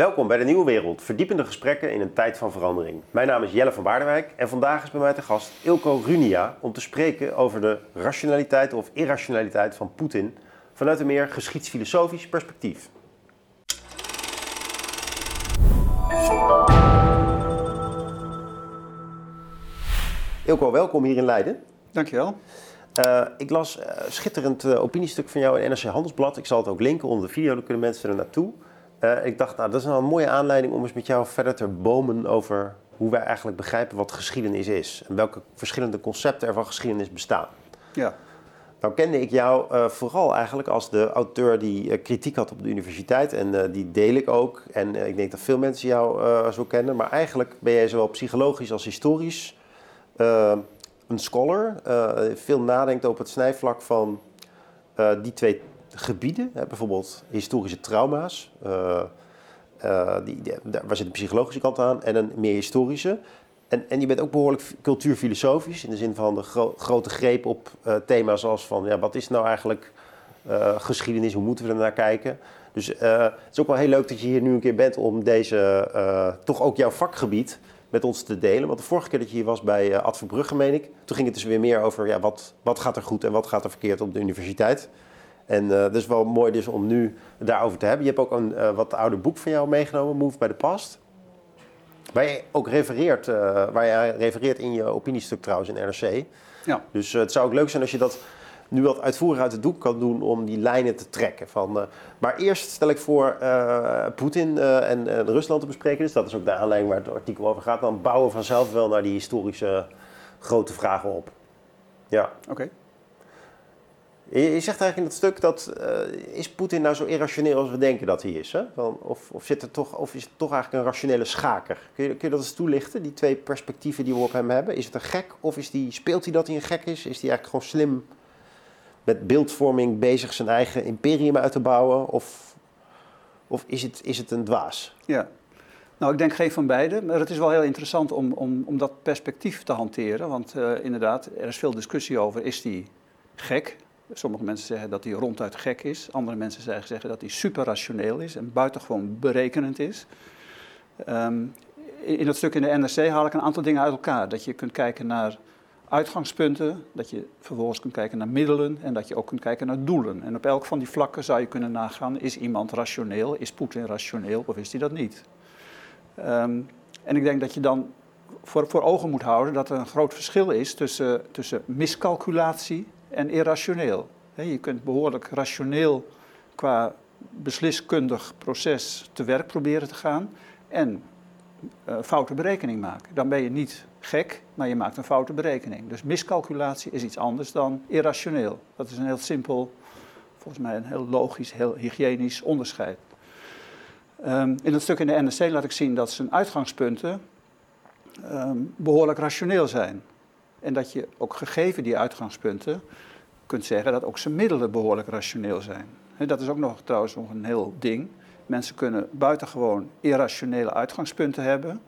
Welkom bij de Nieuwe Wereld, verdiepende gesprekken in een tijd van verandering. Mijn naam is Jelle van Baardenwijk en vandaag is bij mij te gast Ilko Runia om te spreken over de rationaliteit of irrationaliteit van Poetin vanuit een meer geschiedsfilosofisch perspectief. Ilko, welkom hier in Leiden. Dankjewel. Uh, ik las een uh, schitterend uh, opiniestuk van jou in NRC Handelsblad. Ik zal het ook linken onder de video, dan kunnen mensen er naartoe. Uh, ik dacht, nou, dat is nou een mooie aanleiding om eens met jou verder te bomen over hoe wij eigenlijk begrijpen wat geschiedenis is. En welke verschillende concepten er van geschiedenis bestaan. Ja. Nou kende ik jou uh, vooral eigenlijk als de auteur die uh, kritiek had op de universiteit. En die deel ik ook. En ik denk dat veel mensen jou zo kennen. Maar eigenlijk ben jij zowel psychologisch als historisch een scholar. veel nadenkt op het snijvlak van die twee gebieden, bijvoorbeeld historische trauma's, uh, uh, die, waar zit een psychologische kant aan, en een meer historische. En, en je bent ook behoorlijk cultuurfilosofisch, in de zin van de gro grote greep op uh, thema's als van, ja, wat is nou eigenlijk geschiedenis, hoe moeten we er naar kijken? Dus het is ook wel heel leuk dat je hier nu een keer bent om deze, toch ook jouw vakgebied met ons te delen. Want de vorige keer dat je hier was bij Ad Verbrugge, meen ik, toen ging het dus weer meer over, ja, wat, wat gaat er goed en wat gaat er verkeerd op de universiteit. En uh, dat is wel mooi dus om nu daarover te hebben. Je hebt ook een uh, wat ouder boek van jou meegenomen, Move by the Past. Waar je ook refereert, uh, waar je refereert in je opiniestuk trouwens in NRC. Ja. Dus het zou ook leuk zijn als je dat nu wat uitvoerig uit het doek kan doen om die lijnen te trekken. Van, maar eerst stel ik voor Poetin en Rusland te bespreken. Dus dat is ook de aanleiding waar het artikel over gaat. Dan bouwen we vanzelf wel naar die historische grote vragen op. Ja. Oké. Okay. Je zegt eigenlijk in dat stuk dat uh, is Poetin nou zo irrationeel als we denken dat hij is? Hè? Of, of, zit er toch, of is het toch eigenlijk een rationele schaker? Kun je, kun je dat eens toelichten, die twee perspectieven die we op hem hebben? Is het een gek of is speelt hij dat hij een gek is? Is hij eigenlijk gewoon slim met beeldvorming bezig zijn eigen imperium uit te bouwen? Of, of is, het, is het een dwaas? Ja, nou, ik denk geen van beide, maar het is wel heel interessant om, om, om dat perspectief te hanteren. Want uh, inderdaad, er is veel discussie over, is die gek? Sommige mensen zeggen dat hij ronduit gek is. Andere mensen zeggen dat hij superrationeel is en buitengewoon berekenend is. Um, in het stuk in de NRC haal ik een aantal dingen uit elkaar. Dat je kunt kijken naar uitgangspunten, dat je vervolgens kunt kijken naar middelen en dat je ook kunt kijken naar doelen. En op elk van die vlakken zou je kunnen nagaan, is iemand rationeel, is Poetin rationeel of is hij dat niet? Um, en ik denk dat je dan voor, voor ogen moet houden dat er een groot verschil is tussen, tussen miscalculatie en irrationeel. Je kunt behoorlijk rationeel qua besliskundig proces te werk proberen te gaan en uh, foute berekening maken. Dan ben je niet gek, maar je maakt een foute berekening. Dus miscalculatie is iets anders dan irrationeel. Dat is een heel simpel, volgens mij een heel logisch, heel hygiënisch onderscheid. Um, in het stuk in de NRC laat ik zien dat zijn uitgangspunten um, behoorlijk rationeel zijn. En dat je ook gegeven die uitgangspunten kunt zeggen dat ook zijn middelen behoorlijk rationeel zijn. dat is ook nog trouwens nog een heel ding. Mensen kunnen buitengewoon irrationele uitgangspunten hebben,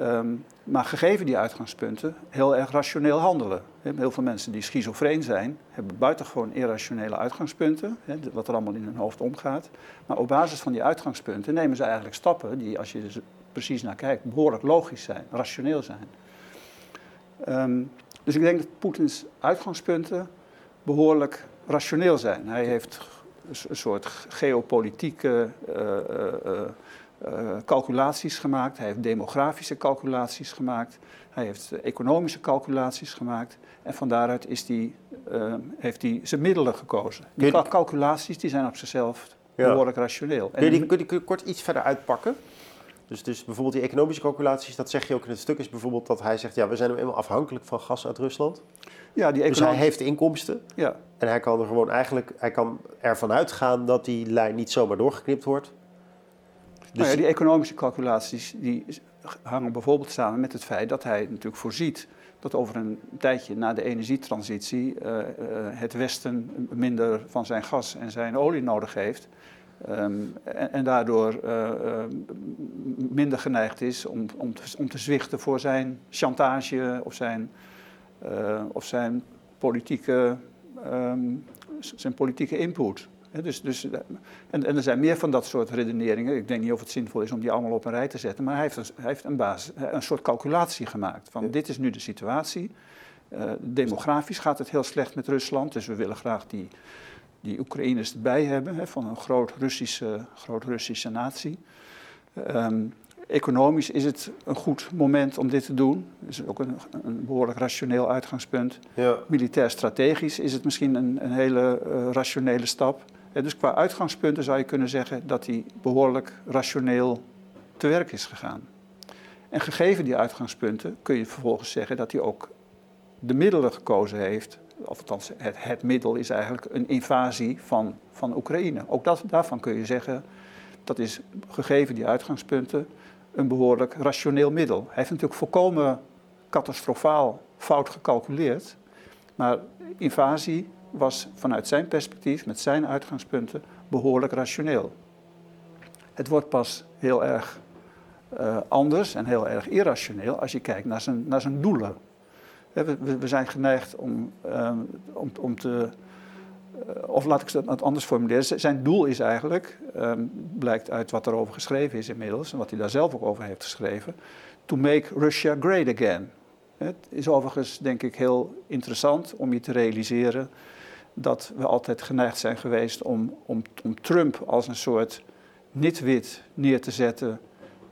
um, maar gegeven die uitgangspunten heel erg rationeel handelen. Heel veel mensen die schizofreen zijn, hebben buitengewoon irrationele uitgangspunten, wat er allemaal in hun hoofd omgaat. Maar op basis van die uitgangspunten nemen ze eigenlijk stappen die, als je er precies naar kijkt, behoorlijk logisch zijn, rationeel zijn. Um, dus ik denk dat Poetins uitgangspunten behoorlijk rationeel zijn. Hij heeft een soort geopolitieke uh, uh, uh, calculaties gemaakt, hij heeft demografische calculaties gemaakt, hij heeft economische calculaties gemaakt en van daaruit is die, heeft hij zijn middelen gekozen. Die calculaties die zijn op zichzelf behoorlijk rationeel. Kun je, die, kun je kort iets verder uitpakken? Dus, dus bijvoorbeeld die economische calculaties, dat zeg je ook in het stuk, is bijvoorbeeld dat hij zegt, ja, we zijn eenmaal afhankelijk van gas uit Rusland. Ja, die Dus hij heeft inkomsten. Ja. En hij kan er gewoon eigenlijk, hij kan ervan uitgaan dat die lijn niet zomaar doorgeknipt wordt. Dus nou ja, die economische calculaties die hangen bijvoorbeeld samen met het feit dat hij natuurlijk voorziet dat over een tijdje na de energietransitie uh, uh, het Westen minder van zijn gas en zijn olie nodig heeft. Um, en, en, daardoor uh, uh, minder geneigd is om, om, te, om te zwichten voor zijn chantage of zijn, uh, of zijn, politieke, um, zijn politieke input. dus, dus, en, en, er zijn meer van dat soort redeneringen. Ik denk niet of het zinvol is om die allemaal op een rij te zetten. Maar hij heeft, een, hij heeft een, basis, een soort calculatie gemaakt. Van dit is nu de situatie. Demografisch gaat het heel slecht met Rusland. Dus we willen graag die, die Oekraïners erbij hebben. Hè, van een groot Russische, groot Russische natie. Um, Economisch is het een goed moment om dit te doen. Dat is ook een, een behoorlijk rationeel uitgangspunt. Ja. Militair strategisch is het misschien een, een hele uh, rationele stap. dus qua uitgangspunten zou je kunnen zeggen dat hij behoorlijk rationeel te werk is gegaan. En gegeven die uitgangspunten kun je vervolgens zeggen dat hij ook de middelen gekozen heeft. Of althans, het, het middel is eigenlijk een invasie van, van Oekraïne. Ook dat, daarvan kun je zeggen, dat is gegeven die uitgangspunten een behoorlijk rationeel middel. Hij heeft natuurlijk volkomen catastrofaal fout gecalculeerd. Maar invasie was vanuit zijn perspectief, met zijn uitgangspunten, behoorlijk rationeel. Het wordt pas heel erg uh, anders en heel erg irrationeel als je kijkt naar zijn, naar zijn doelen. We, we zijn geneigd om, um, om, om te eh, of laat ik het anders formuleren, zijn doel is eigenlijk, ehm, blijkt uit wat erover geschreven is inmiddels en wat hij daar zelf ook over heeft geschreven, to make Russia great again. Het is overigens denk ik heel interessant om je te realiseren dat we altijd geneigd zijn geweest om, om, om Trump als een soort nitwit neer te zetten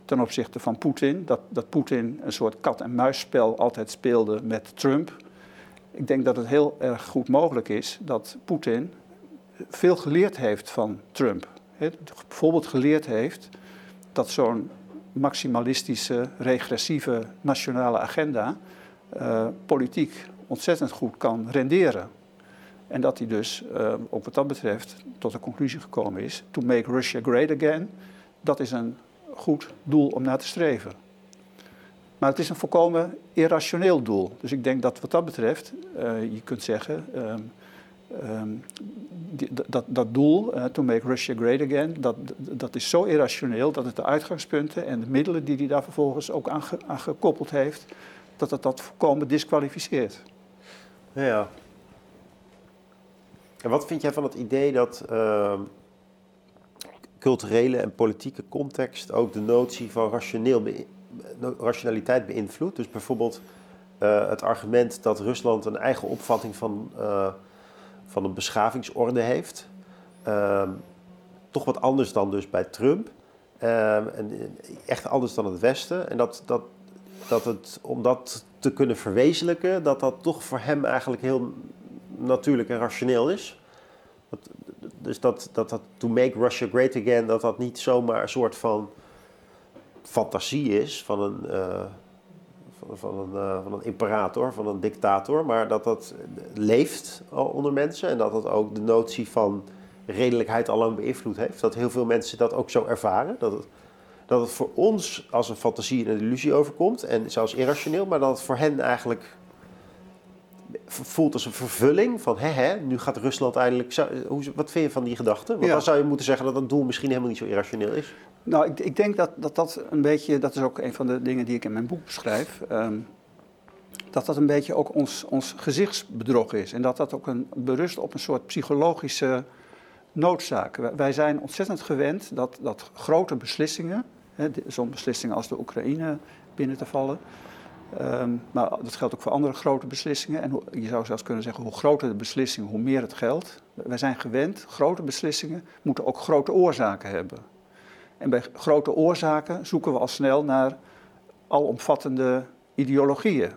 ten opzichte van Poetin. Dat, dat Poetin een soort kat-en-muisspel altijd speelde met Trump. Ik denk dat het heel erg goed mogelijk is dat Poetin veel geleerd heeft van Trump. bijvoorbeeld geleerd heeft dat zo'n maximalistische, regressieve nationale agenda uh, politiek ontzettend goed kan renderen. En dat hij dus, uh, ook wat dat betreft, tot de conclusie gekomen is: to make Russia great again, dat is een goed doel om naar te streven. Maar het is een volkomen irrationeel doel. Dus ik denk dat wat dat betreft, uh, je kunt zeggen, um, die, dat, dat doel, uh, to make Russia great again, dat, dat is zo irrationeel dat het de uitgangspunten en de middelen die hij daar vervolgens ook aan, ge, aan gekoppeld heeft, dat het dat volkomen disqualificeert. Ja. En wat vind jij van het idee dat uh, culturele en politieke context ook de notie van rationeel rationaliteit beïnvloedt. Dus bijvoorbeeld uh, het argument dat Rusland een eigen opvatting van, uh, van een beschavingsorde heeft. Uh, toch wat anders dan dus bij Trump. Ehm, en echt anders dan het Westen. En dat, dat, dat het, om dat te kunnen verwezenlijken, dat dat toch voor hem eigenlijk heel natuurlijk en rationeel is. Dus dat, dat dat to make Russia great again, dat dat niet zomaar een soort van fantasie is van een, uh, van, een, uh, van een imperator, van een dictator, maar dat dat leeft onder mensen en dat dat ook de notie van redelijkheid al beïnvloed heeft. Dat heel veel mensen dat ook zo ervaren. Dat het, dat het voor ons als een fantasie en een illusie overkomt en zelfs irrationeel, maar dat het voor hen eigenlijk voelt als een vervulling van hè, hè nu gaat Rusland eindelijk. Hoe, wat vind je van die gedachte? Want dan zou je moeten zeggen dat dat doel misschien helemaal niet zo irrationeel is. Nou, ik, ik denk dat, dat dat een beetje, dat is ook een van de dingen die ik in mijn boek beschrijf. Um, dat dat een beetje ook ons, ons gezichtsbedrog is. En dat dat ook een, berust op een soort psychologische noodzaak. Wij zijn ontzettend gewend dat, dat grote beslissingen, zo'n beslissingen als de Oekraïne binnen te vallen, Maar dat geldt ook voor andere grote beslissingen. En je zou zelfs kunnen zeggen, hoe groter de beslissing, hoe meer het geldt. Wij zijn gewend, grote beslissingen moeten ook grote oorzaken hebben. En bij grote oorzaken zoeken we al snel naar alomvattende ideologieën.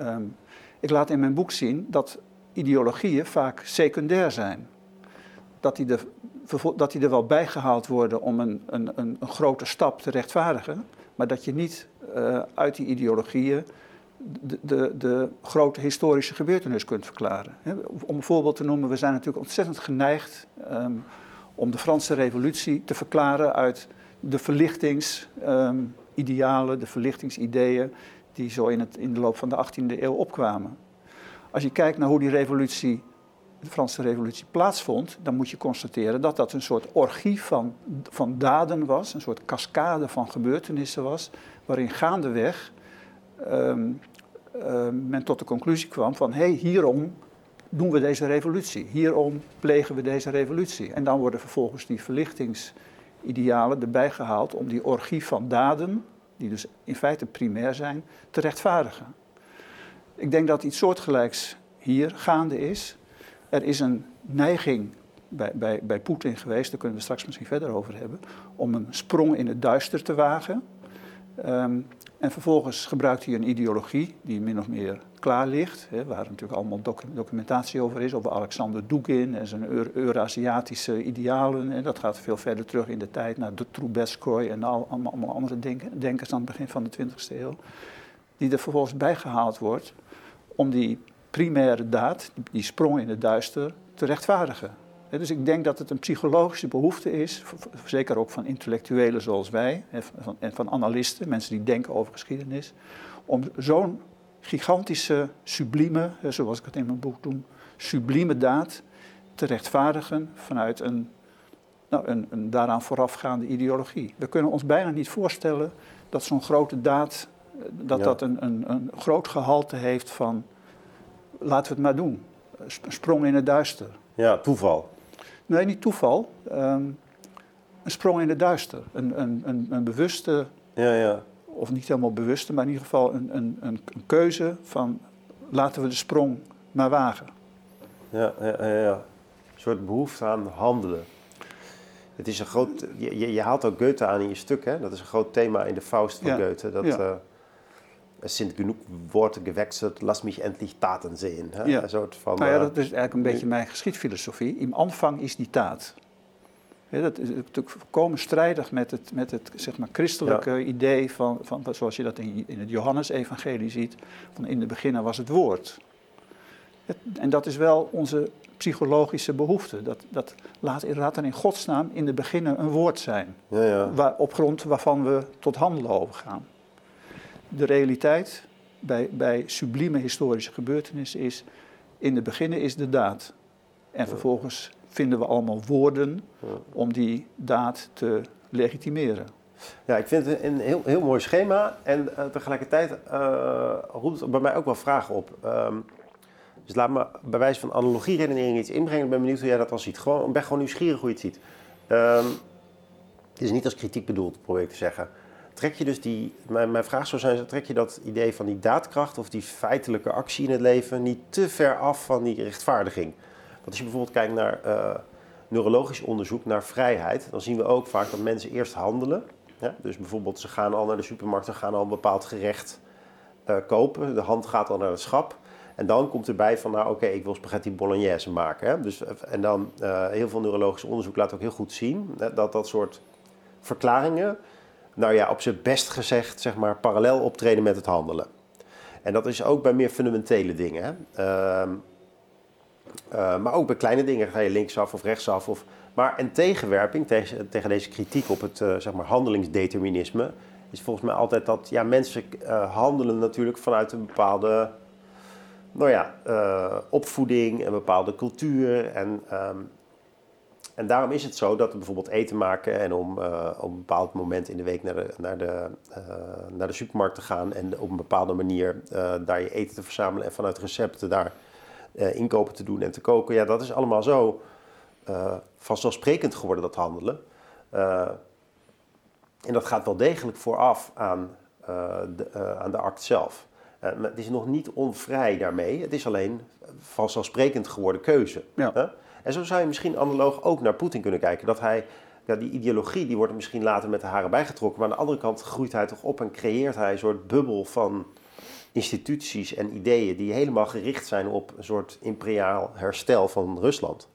Um, ik laat in mijn boek zien dat ideologieën vaak secundair zijn. Dat die, er, dat die er wel bijgehaald worden om een, een, een grote stap te rechtvaardigen, maar dat je niet uh, uit die ideologieën de, de, de, grote historische gebeurtenis kunt verklaren. Om een voorbeeld te noemen, we zijn natuurlijk ontzettend geneigd um, om de Franse revolutie te verklaren uit de verlichtingsidealen, um, de verlichtingsideeën die zo in, het, in de loop van de 18e eeuw opkwamen. Als je kijkt naar hoe die revolutie, de Franse revolutie plaatsvond, dan moet je constateren dat dat een soort orgie van, van daden was, een soort cascade van gebeurtenissen was, waarin gaandeweg um, uh, men tot de conclusie kwam van hé, hey, hierom doen we deze revolutie. Hierom plegen we deze revolutie. En dan worden vervolgens die verlichtingsidealen erbij gehaald om die orgie van daden, die dus in feite primair zijn, te rechtvaardigen. Ik denk dat iets soortgelijks hier gaande is. Er is een neiging bij, bij, bij Poetin geweest, daar kunnen we straks misschien verder over hebben, om een sprong in het duister te wagen. Ehm, en vervolgens gebruikt hij een ideologie die min of meer klaar ligt, hè, waar natuurlijk allemaal documentatie over is, over Alexander Dugin en zijn Eurasiatische idealen. En dat gaat veel verder terug in de tijd naar de Trubetskoy en al, allemaal, allemaal andere denkers aan het begin van de 20e eeuw. Die er vervolgens bijgehaald wordt om die primaire daad, die sprong in het duister, te rechtvaardigen. Dus ik denk dat het een psychologische behoefte is, zeker ook van intellectuelen zoals wij en van analisten, mensen die denken over geschiedenis, om zo'n gigantische, sublieme, zoals ik het in mijn boek doe, sublieme daad te rechtvaardigen vanuit een, nou, een, een daaraan voorafgaande ideologie. We kunnen ons bijna niet voorstellen dat zo'n grote daad, dat dat een, een, een groot gehalte heeft van, laten we het maar doen, een sprong in het duister. Ja, toeval. Nee, niet toeval. Ehm, een sprong in het duister. Een, een, een, een bewuste, ja, ja. of niet helemaal bewuste, maar in ieder geval een, een, een, keuze van laten we de sprong maar wagen. Ja, ja, ja, ja. Een soort behoefte aan handelen. Het is een groot, je, je haalt ook Goethe aan in je stuk, hè? Dat is een groot thema in de Faust van Goethe. Dat, ja. Uh, es sind genug Worte gewechselt, lass mich endlich Taten sehen. Hè? Ja. Een soort van, nou ja, dat is eigenlijk een beetje mijn geschiedfilosofie. In aanvang is die taat. dat is natuurlijk volkomen strijdig met het, met het zeg maar, christelijke idee van, van, zoals je dat in, in het Johannesevangelie ziet, van in de beginnen was het woord. en dat is wel onze psychologische behoefte. Dat, dat laat inderdaad in Gods naam in de beginnen een woord zijn. Ja, ja. Waar, op grond waarvan we tot handelen overgaan de realiteit bij, bij sublieme historische gebeurtenissen is, in het begin is de daad. En vervolgens vinden we allemaal woorden om die daad te legitimeren. Ja, ik vind het een heel, heel mooi schema en uh, tegelijkertijd uh, roept het bij mij ook wel vragen op. Um, dus laat me bij wijze van analogie-redenering iets inbrengen. Ik ben benieuwd hoe jij dat al ziet. Gewoon, ik ben gewoon nieuwsgierig hoe je het ziet. Um, het is niet als kritiek bedoeld, probeer ik te zeggen trek je dus die, mijn, mijn vraag zou zijn, trek je dat idee van die daadkracht of die feitelijke actie in het leven niet te ver af van die rechtvaardiging? Want als je bijvoorbeeld kijkt naar uh, neurologisch onderzoek naar vrijheid, dan zien we ook vaak dat mensen eerst handelen. Dus bijvoorbeeld ze gaan al naar de supermarkt, ze gaan al een bepaald gerecht uh, kopen, de hand gaat al naar het schap. En dan komt erbij van, nou oké, ik wil spaghetti bolognese maken. Hè? Dus, en dan, uh, heel veel neurologisch onderzoek laat ook heel goed zien dat dat soort verklaringen nou ja, op zijn best gezegd, zeg maar, parallel optreden met het handelen. En dat is ook bij meer fundamentele dingen. Hè? Ehm, eh, maar ook bij kleine dingen ga je linksaf of rechtsaf. Of, maar een tegenwerping tegen, tegen deze kritiek op het uh, zeg maar handelingsdeterminisme is volgens mij altijd dat ja, mensen uh, handelen natuurlijk vanuit een bepaalde nou ja, opvoeding, een bepaalde cultuur. En ehm, en daarom is het zo dat we bijvoorbeeld eten maken en om uh, op een bepaald moment in de week naar de, naar de, uh, naar de supermarkt te gaan en op een bepaalde manier uh, daar je eten te verzamelen en vanuit recepten daar inkopen te doen en te koken. Ja, dat is allemaal zo vanzelfsprekend geworden, dat handelen. en dat gaat wel degelijk vooraf aan, de, aan de act zelf. het is nog niet onvrij daarmee, het is alleen vanzelfsprekend geworden keuze. Ja. En zo zou je misschien analoog ook naar Poetin kunnen kijken. Dat hij, ja, die ideologie die wordt misschien later met de haren bijgetrokken. Maar aan de andere kant groeit hij toch op en creëert hij een soort bubbel van instituties en ideeën die helemaal gericht zijn op een soort imperiaal herstel van Rusland.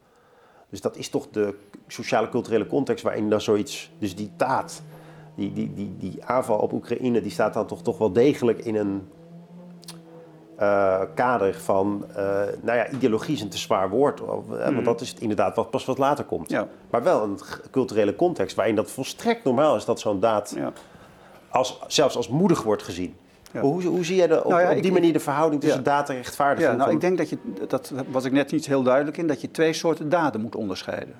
Dus dat is toch de sociale culturele context waarin dan zoiets, dus die taat, die, die, die, die aanval op Oekraïne, die staat dan toch, toch wel degelijk in een uh, kader van, uh, nou ja, ideologie is een te zwaar woord, want mhm. dat is inderdaad wat pas wat later komt. Ja. Maar wel een culturele context waarin dat volstrekt normaal is dat zo'n daad ja. als, zelfs als moedig wordt gezien. Hoe, hoe, zie jij de, op, nou op die manier de verhouding tussen daad en rechtvaardiging? Ja, nou, ik denk dat je, dat was ik net niet heel duidelijk in, dat je twee soorten daden moet onderscheiden.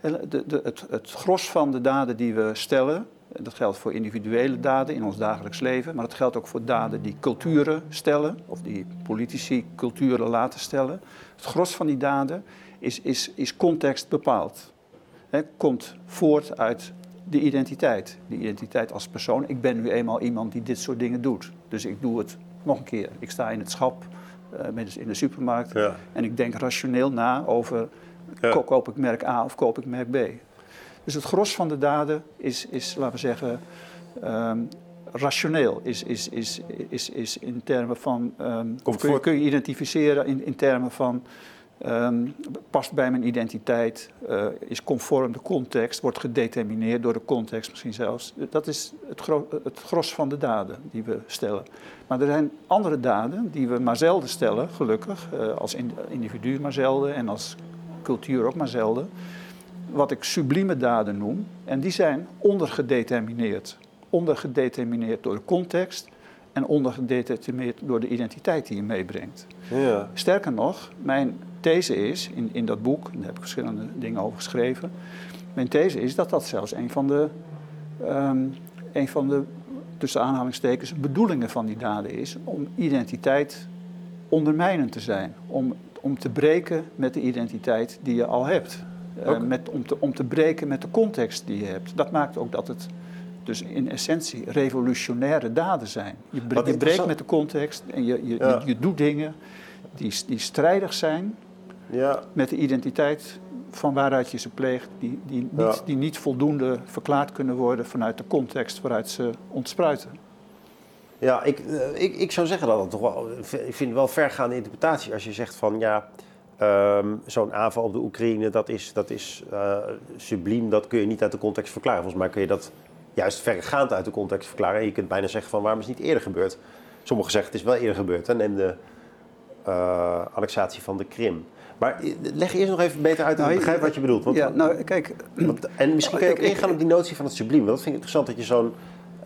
De, de, het, het gros van de daden die we stellen, Dat geldt voor individuele daden in ons dagelijks leven, maar dat geldt ook voor daden die culturen stellen, of die politici culturen laten stellen. Het gros van die daden is, is, is context bepaald. He, komt voort uit de identiteit. De identiteit als persoon. Ik ben nu eenmaal iemand die dit soort dingen doet. Dus ik doe het nog een keer. Ik sta in het schap uh, in de supermarkt ja. en ik denk rationeel na over ja. koop ik merk A of koop ik merk B. Dus het gros van de daden is, is laten we zeggen, um, rationeel. Is, is, is, is, is in termen van. Um, kun, je, kun je identificeren in, in termen van. Um, past bij mijn identiteit, uh, is conform de context, wordt gedetermineerd door de context misschien zelfs. Dat is het, gro het gros van de daden die we stellen. Maar er zijn andere daden die we maar zelden stellen, gelukkig, uh, als individu maar zelden en als cultuur ook maar zelden wat ik sublieme daden noem. En die zijn ondergedetermineerd. Ondergedetermineerd door de context en ondergedetermineerd door de identiteit die je meebrengt. Ja. Sterker nog, mijn these is, in, in dat boek, daar heb ik verschillende dingen over geschreven. Mijn these is dat dat zelfs een van de, um, een van de tussen aanhalingstekens, bedoelingen van die daden is om identiteit ondermijnend te zijn. Om, om te breken met de identiteit die je al hebt. Uh, met, om, te, om te breken met de context die je hebt. Dat maakt ook dat het dus in essentie revolutionaire daden zijn. Je, je breekt met de context en je, je, je, je, doet dingen die, die strijdig zijn ja. met de identiteit van waaruit je ze pleegt, die, die, niet, ja. die niet voldoende verklaard kunnen worden vanuit de context waaruit ze ontspruiten. Ja, ik, eh, ik, ik zou zeggen dat het toch wel. Ik vind het wel vergaande interpretatie als je zegt van ja Um, Zo'n aanval op de Oekraïne, dat is, dat is uh, subliem, dat kun je niet uit de context verklaren. Volgens mij kun je dat juist verregaand uit de context verklaren. En je kunt bijna zeggen van waarom is het niet eerder gebeurd? Sommigen zeggen het is wel eerder gebeurd. Hè? Neem de uh, annexatie van de Krim. Maar eh, leg eerst nog even beter uit, nou, ik begrijp wat je bedoelt. Want, ja, nou, kijk, want, en misschien kun je ook ingaan op die notie van het subliem. Want dat vind ik interessant dat je zo'n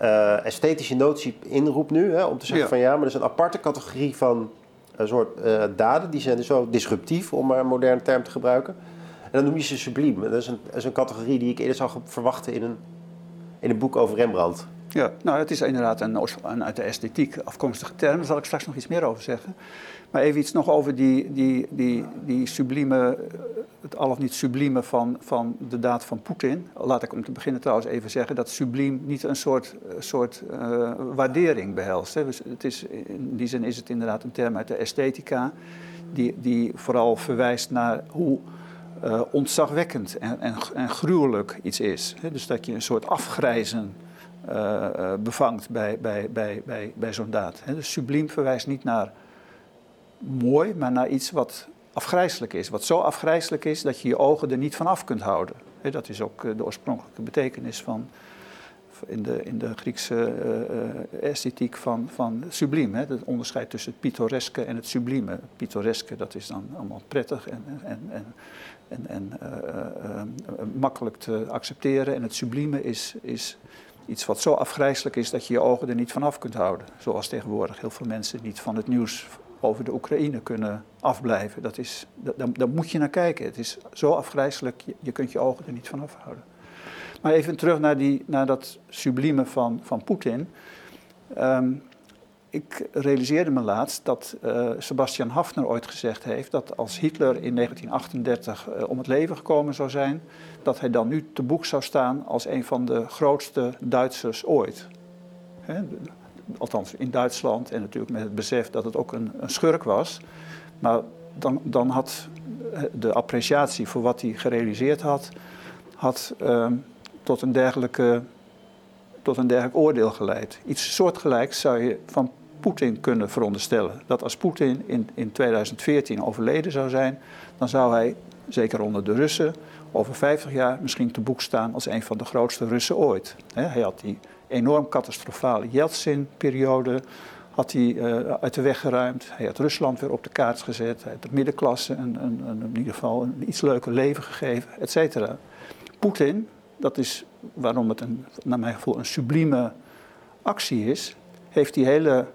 uh, esthetische notie inroept nu. Hè, om te zeggen ja. van ja, maar er is een aparte categorie van een soort uh, daden. Die zijn dus zo disruptief, om maar een moderne term te gebruiken. En dan noem je ze subliem. Dat is een, is een categorie die ik eerder zou verwachten in een, in een boek over Rembrandt. Ja, nou het is inderdaad een, een uit de esthetiek afkomstige term. Daar zal ik straks nog iets meer over zeggen. Maar even iets nog over die, die, die, die sublieme, het al of niet sublieme van, van de daad van Poetin. Laat ik om te beginnen trouwens even zeggen dat subliem niet een soort, soort uh, waardering behelst. Hè. Dus het is, in die zin is het inderdaad een term uit de esthetica, die, die vooral verwijst naar hoe uh, ontzagwekkend en, en, en gruwelijk iets is. Dus dat je een soort afgrijzen bevangt bij, bij, bij, bij, bij zo'n daad. Dus subliem verwijst niet naar mooi, maar naar iets wat afgrijzelijk is. Wat zo afgrijzelijk is dat je je ogen er niet van af kunt houden. dat is ook eh, de oorspronkelijke betekenis van, in, de, in de Griekse esthetiek van, van subliem. Het onderscheid tussen het pittoreske en het sublieme. Het pittoreske dat is dan allemaal prettig en, en, en, en, en makkelijk te accepteren. En het sublieme is, is iets wat zo afgrijzelijk is dat je je ogen er niet van af kunt houden. Zoals tegenwoordig heel veel mensen niet van het nieuws over de Oekraïne kunnen afblijven. Dat is, daar, daar moet je naar kijken. Het is zo afgrijzelijk, je, kunt je ogen er niet van afhouden. Maar even terug naar, die, naar dat sublieme van, van Poetin. Um, ik realiseerde me laatst dat uh, Sebastian Hafner ooit gezegd heeft dat als Hitler in 1938 uh, om het leven gekomen zou zijn, dat hij dan nu te boek zou staan als een van de grootste Duitsers ooit. Althans in Duitsland, en natuurlijk met het besef dat het ook een, een schurk was. Maar dan, dan had de appreciatie voor wat hij gerealiseerd had, had uh, tot, een dergelijke, tot een dergelijk oordeel geleid. Iets soortgelijks zou je van Poetin kunnen veronderstellen. Dat als Poetin in, in 2014 overleden zou zijn, dan zou hij, zeker onder de Russen, over 50 jaar misschien te boek staan als een van de grootste Russen ooit. hij had die enorm catastrofale Yeltsin-periode had hij uh, uit de weg geruimd. Hij had Rusland weer op de kaart gezet. Hij had de middenklasse een, een, een, in ieder geval een iets leuker leven gegeven, et cetera. Poetin, dat is waarom het een, naar mijn gevoel een sublieme actie is, heeft die hele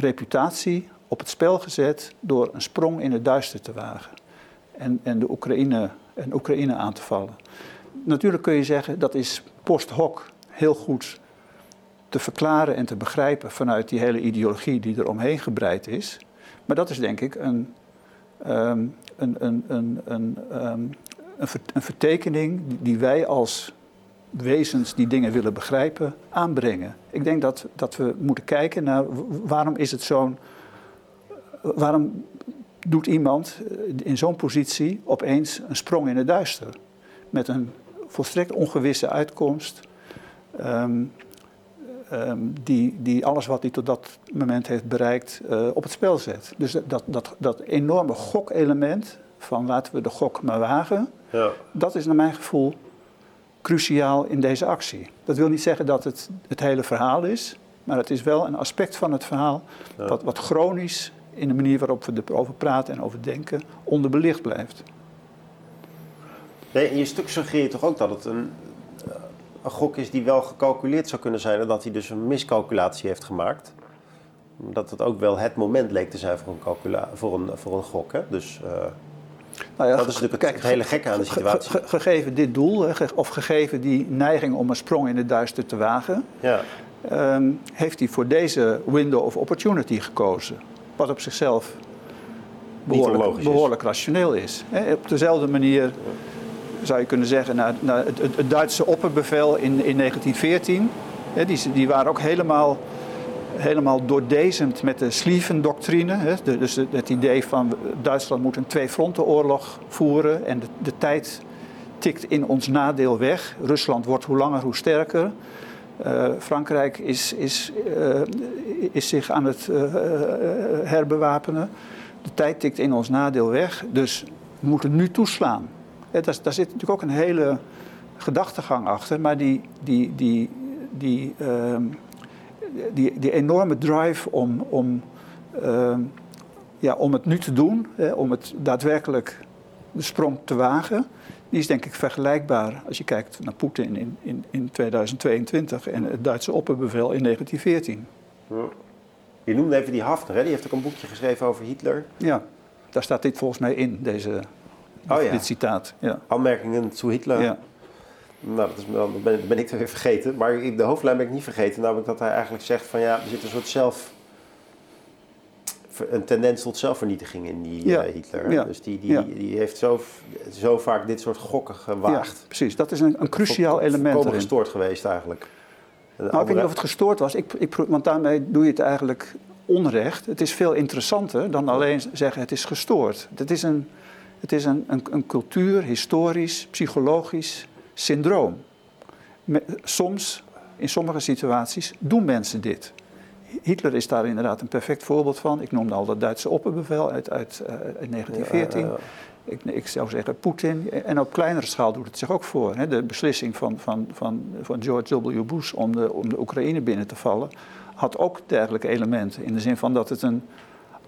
reputatie op het spel gezet door een sprong in het duister te wagen. En, en de Oekraïne, en Oekraïne aan te vallen. Natuurlijk kun je zeggen dat is post hoc heel goed te verklaren en te begrijpen vanuit die hele ideologie die er omheen gebreid is. Maar dat is denk ik een, ehm, een, een, een, een, ehm, een, een vertekening die wij als wezens die dingen willen begrijpen aanbrengen. Ik denk dat, dat we moeten kijken naar waarom is het zo'n. Waarom doet iemand in zo'n positie opeens een sprong in het duister? Met een volstrekt ongewisse uitkomst. Ehm, ehm, die, die alles wat hij tot dat moment heeft bereikt uh, op het spel zet. Dus dat, dat, dat enorme gokelement van laten we de gok maar wagen, ja. dat is naar mijn gevoel cruciaal in deze actie. Dat wil niet zeggen dat het het hele verhaal is, maar het is wel een aspect van het verhaal wat, wat chronisch in de manier waarop we erover praten en over denken onderbelicht blijft. Nee, in je stuk suggereer je toch ook dat het een, eh, een gok is die wel gecalculeerd zou kunnen zijn en dat hij dus een miscalculatie heeft gemaakt. Dat het ook wel het moment leek te zijn voor een, voor een, voor een gok. Hè? Dus, uh, nou ja, dat is natuurlijk het, hele gekke aan de situatie. gegeven dit doel, of gegeven die neiging om een sprong in het duister te wagen, ja. um, heeft hij voor deze window of opportunity gekozen. Wat op zichzelf behoorlijk, behoorlijk rationeel is. op dezelfde manier zou je kunnen zeggen, naar, naar het, het, Duitse opperbevel in, in 1914. die, die waren ook helemaal helemaal doordezend met de Slieven-doctrine. Dus het idee van Duitsland moet een twee-frontenoorlog voeren en de, de, tijd tikt in ons nadeel weg. Rusland wordt hoe langer hoe sterker. Uh, Frankrijk is, is, uh, is zich aan het uh, herbewapenen. De tijd tikt in ons nadeel weg, dus we moeten nu toeslaan. daar, daar, zit natuurlijk ook een hele gedachtegang achter, maar die, die, die, die, ehm, die, die enorme drive om, om, ehm, ja, om het nu te doen, hè, om het daadwerkelijk de sprong te wagen, die is denk ik vergelijkbaar als je kijkt naar Poetin in, in, in 2022 en het Duitse opperbevel in 1914. Je noemde even die Hafner, hè? die heeft ook een boekje geschreven over Hitler. Ja, daar staat dit volgens mij in, deze, oh, ja. dit citaat. Ja. Aanmerkingen to Hitler. Ja. Nou, dat is, dan ben, ben ik er weer vergeten. Maar de hoofdlijn ben ik niet vergeten. Namelijk dat hij eigenlijk zegt van ja, er zit een soort zelf... Een tendens tot zelfvernietiging in die eh, Hitler. Ja. Dus die, die, die heeft zo, zo vaak dit soort gokken gewaagd. Precies, dat is een, een cruciaal element. Het gestoord geweest eigenlijk. Nou, ik weet niet of het gestoord was, ik, ik, want daarmee doe je het eigenlijk onrecht. Het is veel interessanter dan alleen zeggen het is gestoord. Het is een, het is een, een, een cultuur, historisch, psychologisch syndroom. Soms, in sommige situaties, doen mensen dit. Hitler is daar inderdaad een perfect voorbeeld van. Ik noemde al dat Duitse opperbevel uit, uit, uh, uit 1914. Ik, ik, zou zeggen Poetin. En op kleinere schaal doet het zich ook voor. Hè. De beslissing van, van, van, van George W. Bush om de, om de Oekraïne binnen te vallen... had ook dergelijke elementen. In de zin van dat het een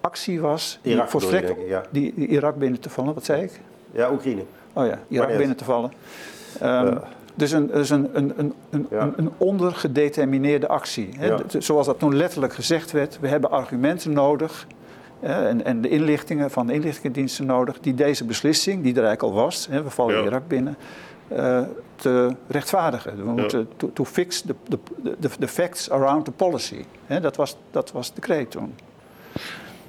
actie was... Die Irak, volstrekt, die, die Irak binnen te vallen. Wat zei ik? Ja, Oekraïne. Oh ja, Irak binnen te vallen. Um, dus een, dus een, een, een, een, een ondergedetermineerde actie. Hè? Zoals dat toen letterlijk gezegd werd, we hebben argumenten nodig en, en de inlichtingen van de inlichtingendiensten nodig die deze beslissing, die er eigenlijk al was, hè, we vallen ja. Irak binnen, uh, te rechtvaardigen. We moeten to, to fix the, the, the, the, facts around the policy. Hè? Dat, was, dat was de kreet toen.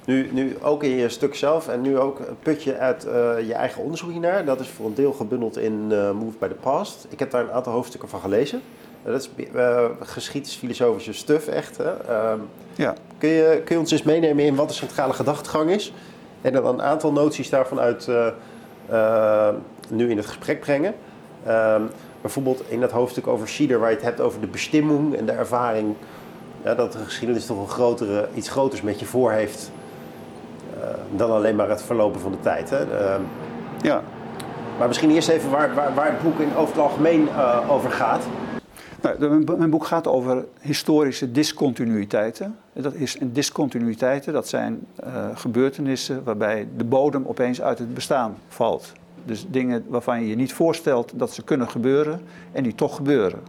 Nu, nu ook in je stuk zelf en nu ook een putje uit uh, je eigen onderzoek hiernaar. Dat is voor een deel gebundeld in uh, Move by the Past. Ik heb daar een aantal hoofdstukken van gelezen. Uh, dat is geschiedsfilosofische stuff echt. Hè? Ehm, ja. kun, je, kun je ons eens meenemen in wat de centrale gedachtegang is? En dan een aantal noties daarvan uit nu in het gesprek brengen. Ehm, bijvoorbeeld in dat hoofdstuk over Schieder, waar je het hebt over de bestemming en de ervaring. Ja, dat de geschiedenis toch een grotere, iets groters met je voor heeft eh, dan alleen maar het verlopen van de tijd. Hè? Ehm, ja. Maar misschien eerst even waar, waar, waar het boek in over het algemeen uh, over gaat. Nou, mijn boek gaat over historische discontinuïteiten. Dat is, en discontinuïteiten, dat zijn uh, gebeurtenissen waarbij de bodem opeens uit het bestaan valt. Dus dingen waarvan je je niet voorstelt dat ze kunnen gebeuren en die toch gebeuren.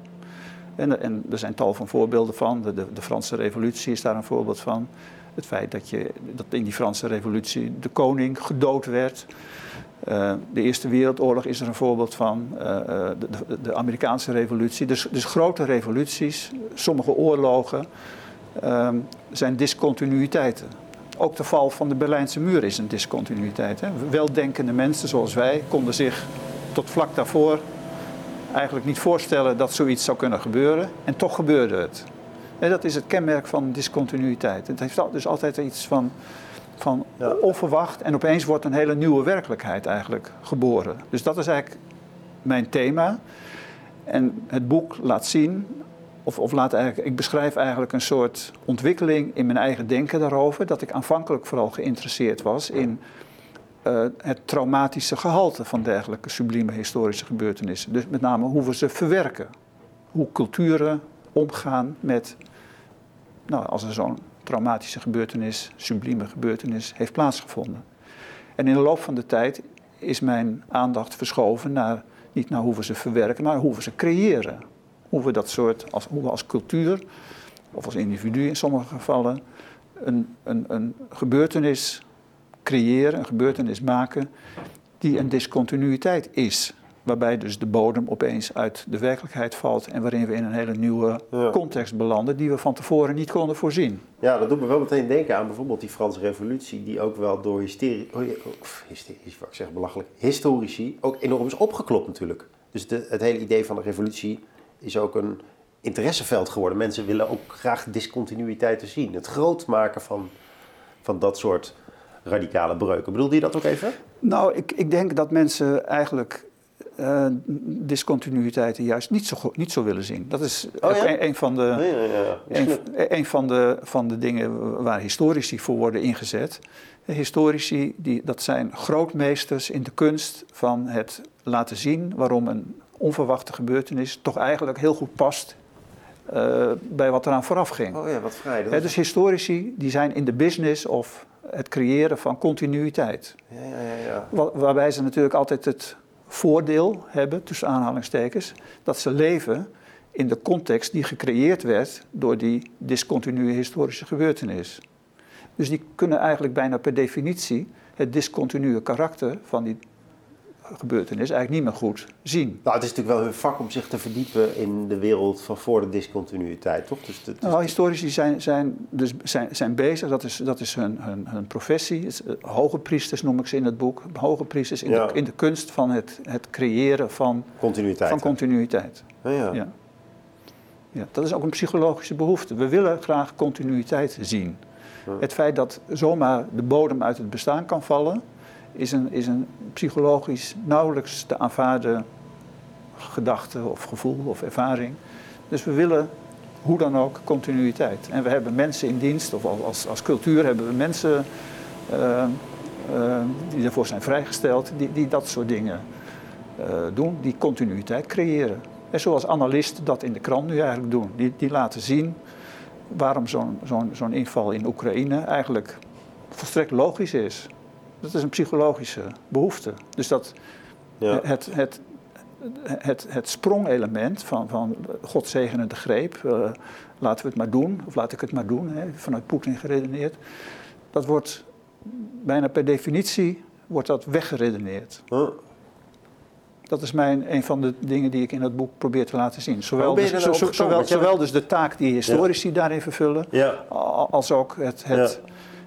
En, en er zijn tal van voorbeelden van. De, de, de, Franse Revolutie is daar een voorbeeld van. Het feit dat, je, dat in die Franse Revolutie de koning gedood werd. Uh, de Eerste Wereldoorlog is er een voorbeeld van. Uh, de, de, de, Amerikaanse Revolutie. Dus, dus, grote revoluties, sommige oorlogen uh, zijn discontinuïteiten. Ook de val van de Berlijnse muur is een discontinuïteit. Hè? Weldenkende mensen zoals wij konden zich tot vlak daarvoor eigenlijk niet voorstellen dat zoiets zou kunnen gebeuren. En toch gebeurde het. En dat is het kenmerk van discontinuïteit. Het heeft dus altijd iets van, van onverwacht en opeens wordt een hele nieuwe werkelijkheid eigenlijk geboren. Dus dat is eigenlijk mijn thema. En het boek laat zien, of, of laat eigenlijk, ik beschrijf eigenlijk een soort ontwikkeling in mijn eigen denken daarover. Dat ik aanvankelijk vooral geïnteresseerd was in uh, het traumatische gehalte van dergelijke sublieme historische gebeurtenissen. Dus met name hoe we ze verwerken. Hoe culturen omgaan met, nou, als er zo'n traumatische gebeurtenis, sublieme gebeurtenis heeft plaatsgevonden. En in de loop van de tijd is mijn aandacht verschoven naar niet naar hoe we ze verwerken, maar hoe we ze creëren. Hoe we dat soort, als, hoe we als cultuur of als individu in sommige gevallen een, een, een gebeurtenis creëren, een gebeurtenis maken die een discontinuïteit is. Waarbij dus de bodem opeens uit de werkelijkheid valt en waarin we in een hele nieuwe context belanden die we van tevoren niet konden voorzien. Ja, dat doet me wel meteen denken aan bijvoorbeeld die Franse revolutie, die ook wel door hysterisch, hysterisch wat ik zeg belachelijk, historici ook enorm is opgeklopt natuurlijk. Dus de, het hele idee van de revolutie is ook een interesseveld geworden. Mensen willen ook graag discontinuïteiten zien. Het groot maken van, van dat soort radicale breuken. Bedoelde je dat ook even? Nou, ik, ik denk dat mensen eigenlijk uh, discontinuïteiten juist niet zo, niet zo willen zien. Dat is oh, ja? een, van de, ja, ja, een, een, van de, van de dingen waar historici voor worden ingezet. Historici, die, dat zijn grootmeesters in de kunst van het laten zien waarom een onverwachte gebeurtenis toch eigenlijk heel goed past uh, bij wat eraan vooraf ging. Oh ja, wat vrij. Dat dus historici die zijn in de business of het creëren van continuïteit. Ja, ja, ja, ja. waarbij ze natuurlijk altijd het voordeel hebben, tussen aanhalingstekens, dat ze leven in de context die gecreëerd werd door die discontinue historische gebeurtenis. Dus die kunnen eigenlijk bijna per definitie het discontinue karakter van die gebeurtenis eigenlijk niet meer goed zien. Nou, het is natuurlijk wel hun vak om zich te verdiepen in de wereld van voor de discontinuïteit, toch? Dus, nou, historici zijn, zijn, dus zijn, zijn bezig, dat is, dat is hun, hun, hun professie. Eh, hoge priesters noem ik ze in het boek. Hoge priesters in, de, in de kunst van het, het creëren van continuïteit. Van continuïteit. Ja, ja. ja. ja. dat is ook een psychologische behoefte. We willen graag continuïteit zien. Het feit dat zomaar de bodem uit het bestaan kan vallen, is een, is een psychologisch nauwelijks te aanvaarden gedachte of gevoel of ervaring. Dus we willen hoe dan ook continuïteit. En we hebben mensen in dienst, of als, als cultuur hebben we mensen uh, uh, die daarvoor zijn vrijgesteld, die, die dat soort dingen uh, doen, die continuïteit creëren. En zoals analisten dat in de krant nu eigenlijk doen. Die, die laten zien waarom zo'n zo'n zo'n inval in Oekraïne eigenlijk volstrekt logisch is. Dat is een psychologische behoefte. Dus dat ja. het, het, het, het sprongelement van, van God zegenende greep, uh, laten we het maar doen, of laat ik het maar doen, hè, vanuit Poetin geredeneerd, dat wordt bijna per definitie wordt dat weggeredeneerd. Dat is mijn, een van de dingen die ik in het boek probeer te laten zien. Zowel, dus, zo, zowel, zowel dus de taak die historici daarin vervullen, ja. als ook het, het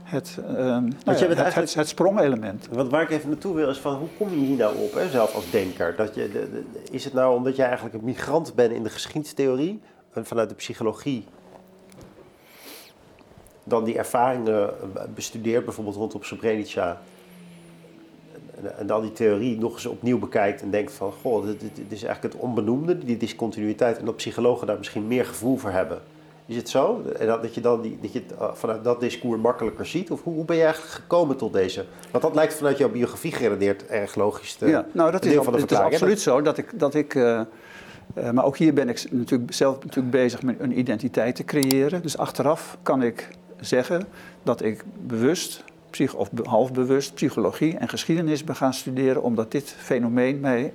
het, uh, nou ja, het, het, het, sprongelement. Wat waar ik even naartoe wil is van hoe kom je hier nou op, hè, zelf als denker? Dat je, de, is het nou omdat je eigenlijk een migrant bent in de geschiedstheorie, en vanuit de psychologie, dan die ervaringen bestudeert, bijvoorbeeld rondom Srebrenica, en, en, dan die theorie nog eens opnieuw bekijkt en denkt van, goh, dit, dit, dit is eigenlijk het onbenoemde, die discontinuïteit, en dat psychologen daar misschien meer gevoel voor hebben. Is het zo? En dat, je dan die, dat je het eh, vanuit dat discours makkelijker ziet? Of hoe, hoe ben je eigenlijk gekomen tot deze? Want dat lijkt vanuit jouw biografie geredeneerd erg logisch te Ja, nou dat is, van de het is absoluut zo dat ik... Dat ik uh, uh, maar ook hier ben ik natuurlijk zelf natuurlijk bezig met een identiteit te creëren. Dus achteraf kan ik zeggen dat ik bewust, psych, of halfbewust, psychologie en geschiedenis ben gaan studeren... omdat dit fenomeen mij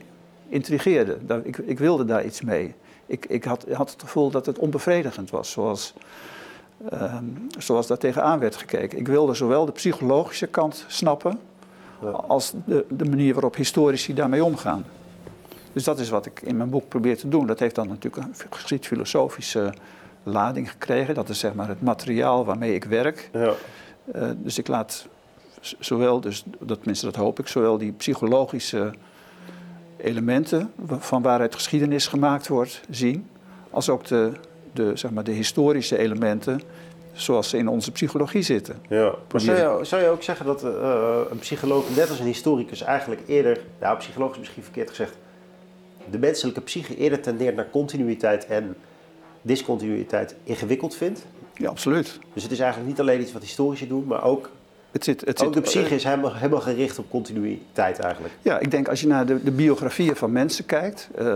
intrigeerde. Ik, ik wilde daar iets mee. Ik, ik had, had het gevoel dat het onbevredigend was, zoals, ehm, zoals daar tegenaan werd gekeken. Ik wilde zowel de psychologische kant snappen als de, de manier waarop historici daarmee omgaan. Dus dat is wat ik in mijn boek probeer te doen. Dat heeft dan natuurlijk een geschiedfilosofische lading gekregen. Dat is zeg maar het materiaal waarmee ik werk. Ja. Uh, dus ik laat zowel, dus, dat, tenminste dat hoop ik, zowel die psychologische elementen van waaruit geschiedenis gemaakt wordt zien, als ook de, de, zeg maar, de historische elementen zoals ze in onze psychologie zitten. Ja. Maar zou je, zou je ook zeggen dat uh, een psycholoog, net als een historicus, eigenlijk eerder, nou psycholoog is misschien verkeerd gezegd, de menselijke psyche eerder tendeert naar continuïteit en discontinuïteit ingewikkeld vindt? Ja, absoluut. Dus het is eigenlijk niet alleen iets wat historici doen, maar ook het zit, het ook zit, de psyche is helemaal, helemaal, gericht op continuïteit eigenlijk. Ja, ik denk als je naar de, de biografieën van mensen kijkt, uh,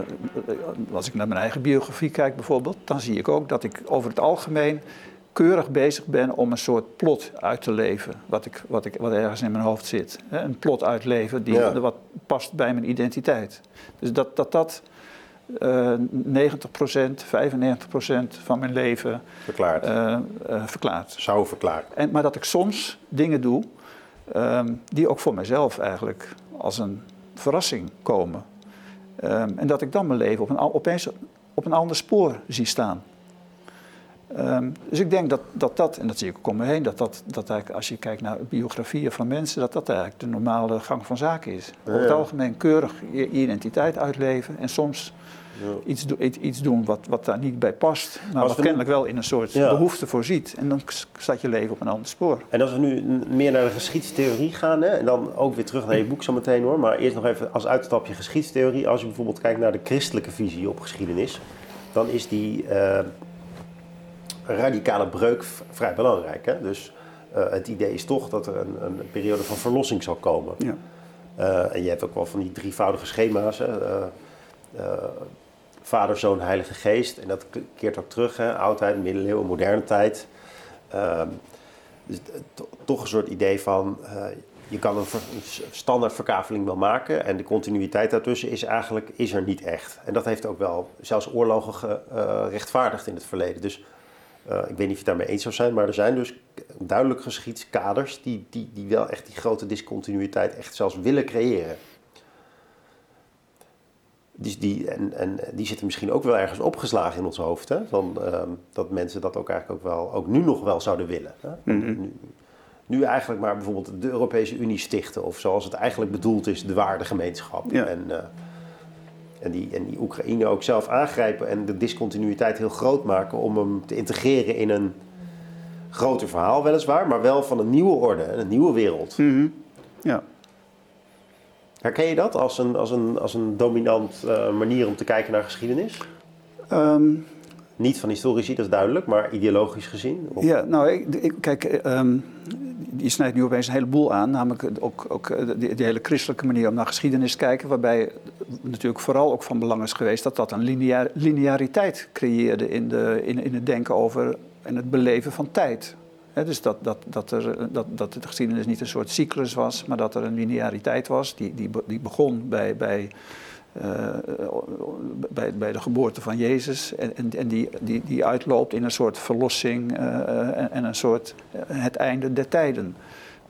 als ik naar mijn eigen biografie kijk bijvoorbeeld, dan zie ik ook dat ik over het algemeen keurig bezig ben om een soort plot uit te leven, wat, ik, wat, ik, wat ergens in mijn hoofd zit. Een plot uitleven die wat past bij mijn identiteit. Dus dat dat, dat uh, 90%, 95% van mijn leven verklaart. Uh, uh, verklaart. Zou verklaren. En, maar dat ik soms dingen doe um, die ook voor mezelf eigenlijk als een verrassing komen. Um, en dat ik dan mijn leven op een, opeens op een ander spoor zie staan. Um, dus ik denk dat, dat dat, en dat zie ik ook om me heen, dat dat, dat eigenlijk, als je kijkt naar biografieën van mensen, dat dat eigenlijk de normale gang van zaken is. Ja. Over het algemeen keurig je identiteit uitleven en soms. Iets, iets, iets, doen wat, wat daar niet bij past, maar wat kennelijk wel in een soort ja. behoefte voorziet. En dan staat je leven op een ander spoor. En als we nu meer naar de geschiedstheorie gaan, hè, en dan ook weer terug naar je boek zo meteen hoor, maar eerst nog even als uitstapje geschiedstheorie. Als je bijvoorbeeld kijkt naar de christelijke visie op geschiedenis, dan is die... Uh, radicale breuk vrij belangrijk. Hè? Dus uh, het idee is toch dat er een, een periode van verlossing zal komen. Ja. Uh, en je hebt ook wel van die drievoudige schema's. Hè? Vader, zoon, heilige geest. En dat keert ook terug. Hè? Oudheid, middeleeuwen, moderne tijd. Ehm, dus toch een soort idee van... je kan een, een standaard wel maken. En de continuïteit daartussen is eigenlijk is er niet echt. En dat heeft ook wel zelfs oorlogen gerechtvaardigd in het verleden. Dus uh, ik weet niet of je daarmee eens zou zijn, maar er zijn dus duidelijk geschiedskaders die, die, die wel echt die grote discontinuïteit echt zelfs willen creëren. Dus die, en, en die zitten misschien ook wel ergens opgeslagen in ons hoofd. Hè? Van, uh, dat mensen dat ook eigenlijk ook wel, ook nu nog wel zouden willen. Hè? Mm -hmm. nu, nu, eigenlijk maar bijvoorbeeld de Europese Unie stichten. Of zoals het eigenlijk bedoeld is, de waardegemeenschap. Ja. En, uh, en die, en die Oekraïne ook zelf aangrijpen en de discontinuïteit heel groot maken om hem te integreren in een groter verhaal, weliswaar, maar wel van een nieuwe orde, een nieuwe wereld. Mm -hmm. Ja. Herken je dat als een, als een, als een dominant uh, manier om te kijken naar geschiedenis? Um, Niet van historici, dat is duidelijk, maar ideologisch gezien? Of? Ja, nou, ik, ik, kijk, um, je snijdt nu opeens een heleboel aan, namelijk ook, ook eh, die, die, hele christelijke manier om naar geschiedenis te kijken, waarbij natuurlijk vooral ook van belang is geweest dat dat een lineariteit creëerde in, de, in, in het denken over en het beleven van tijd. Dus dat, dat, dat, er, dat, dat de geschiedenis niet een soort cyclus was, maar dat er een lineariteit was die, die, die begon bij, bij uh, bij, bij, de geboorte van Jezus. En, en, en, die, die, die uitloopt in een soort verlossing uh, en, en, een soort het einde der tijden.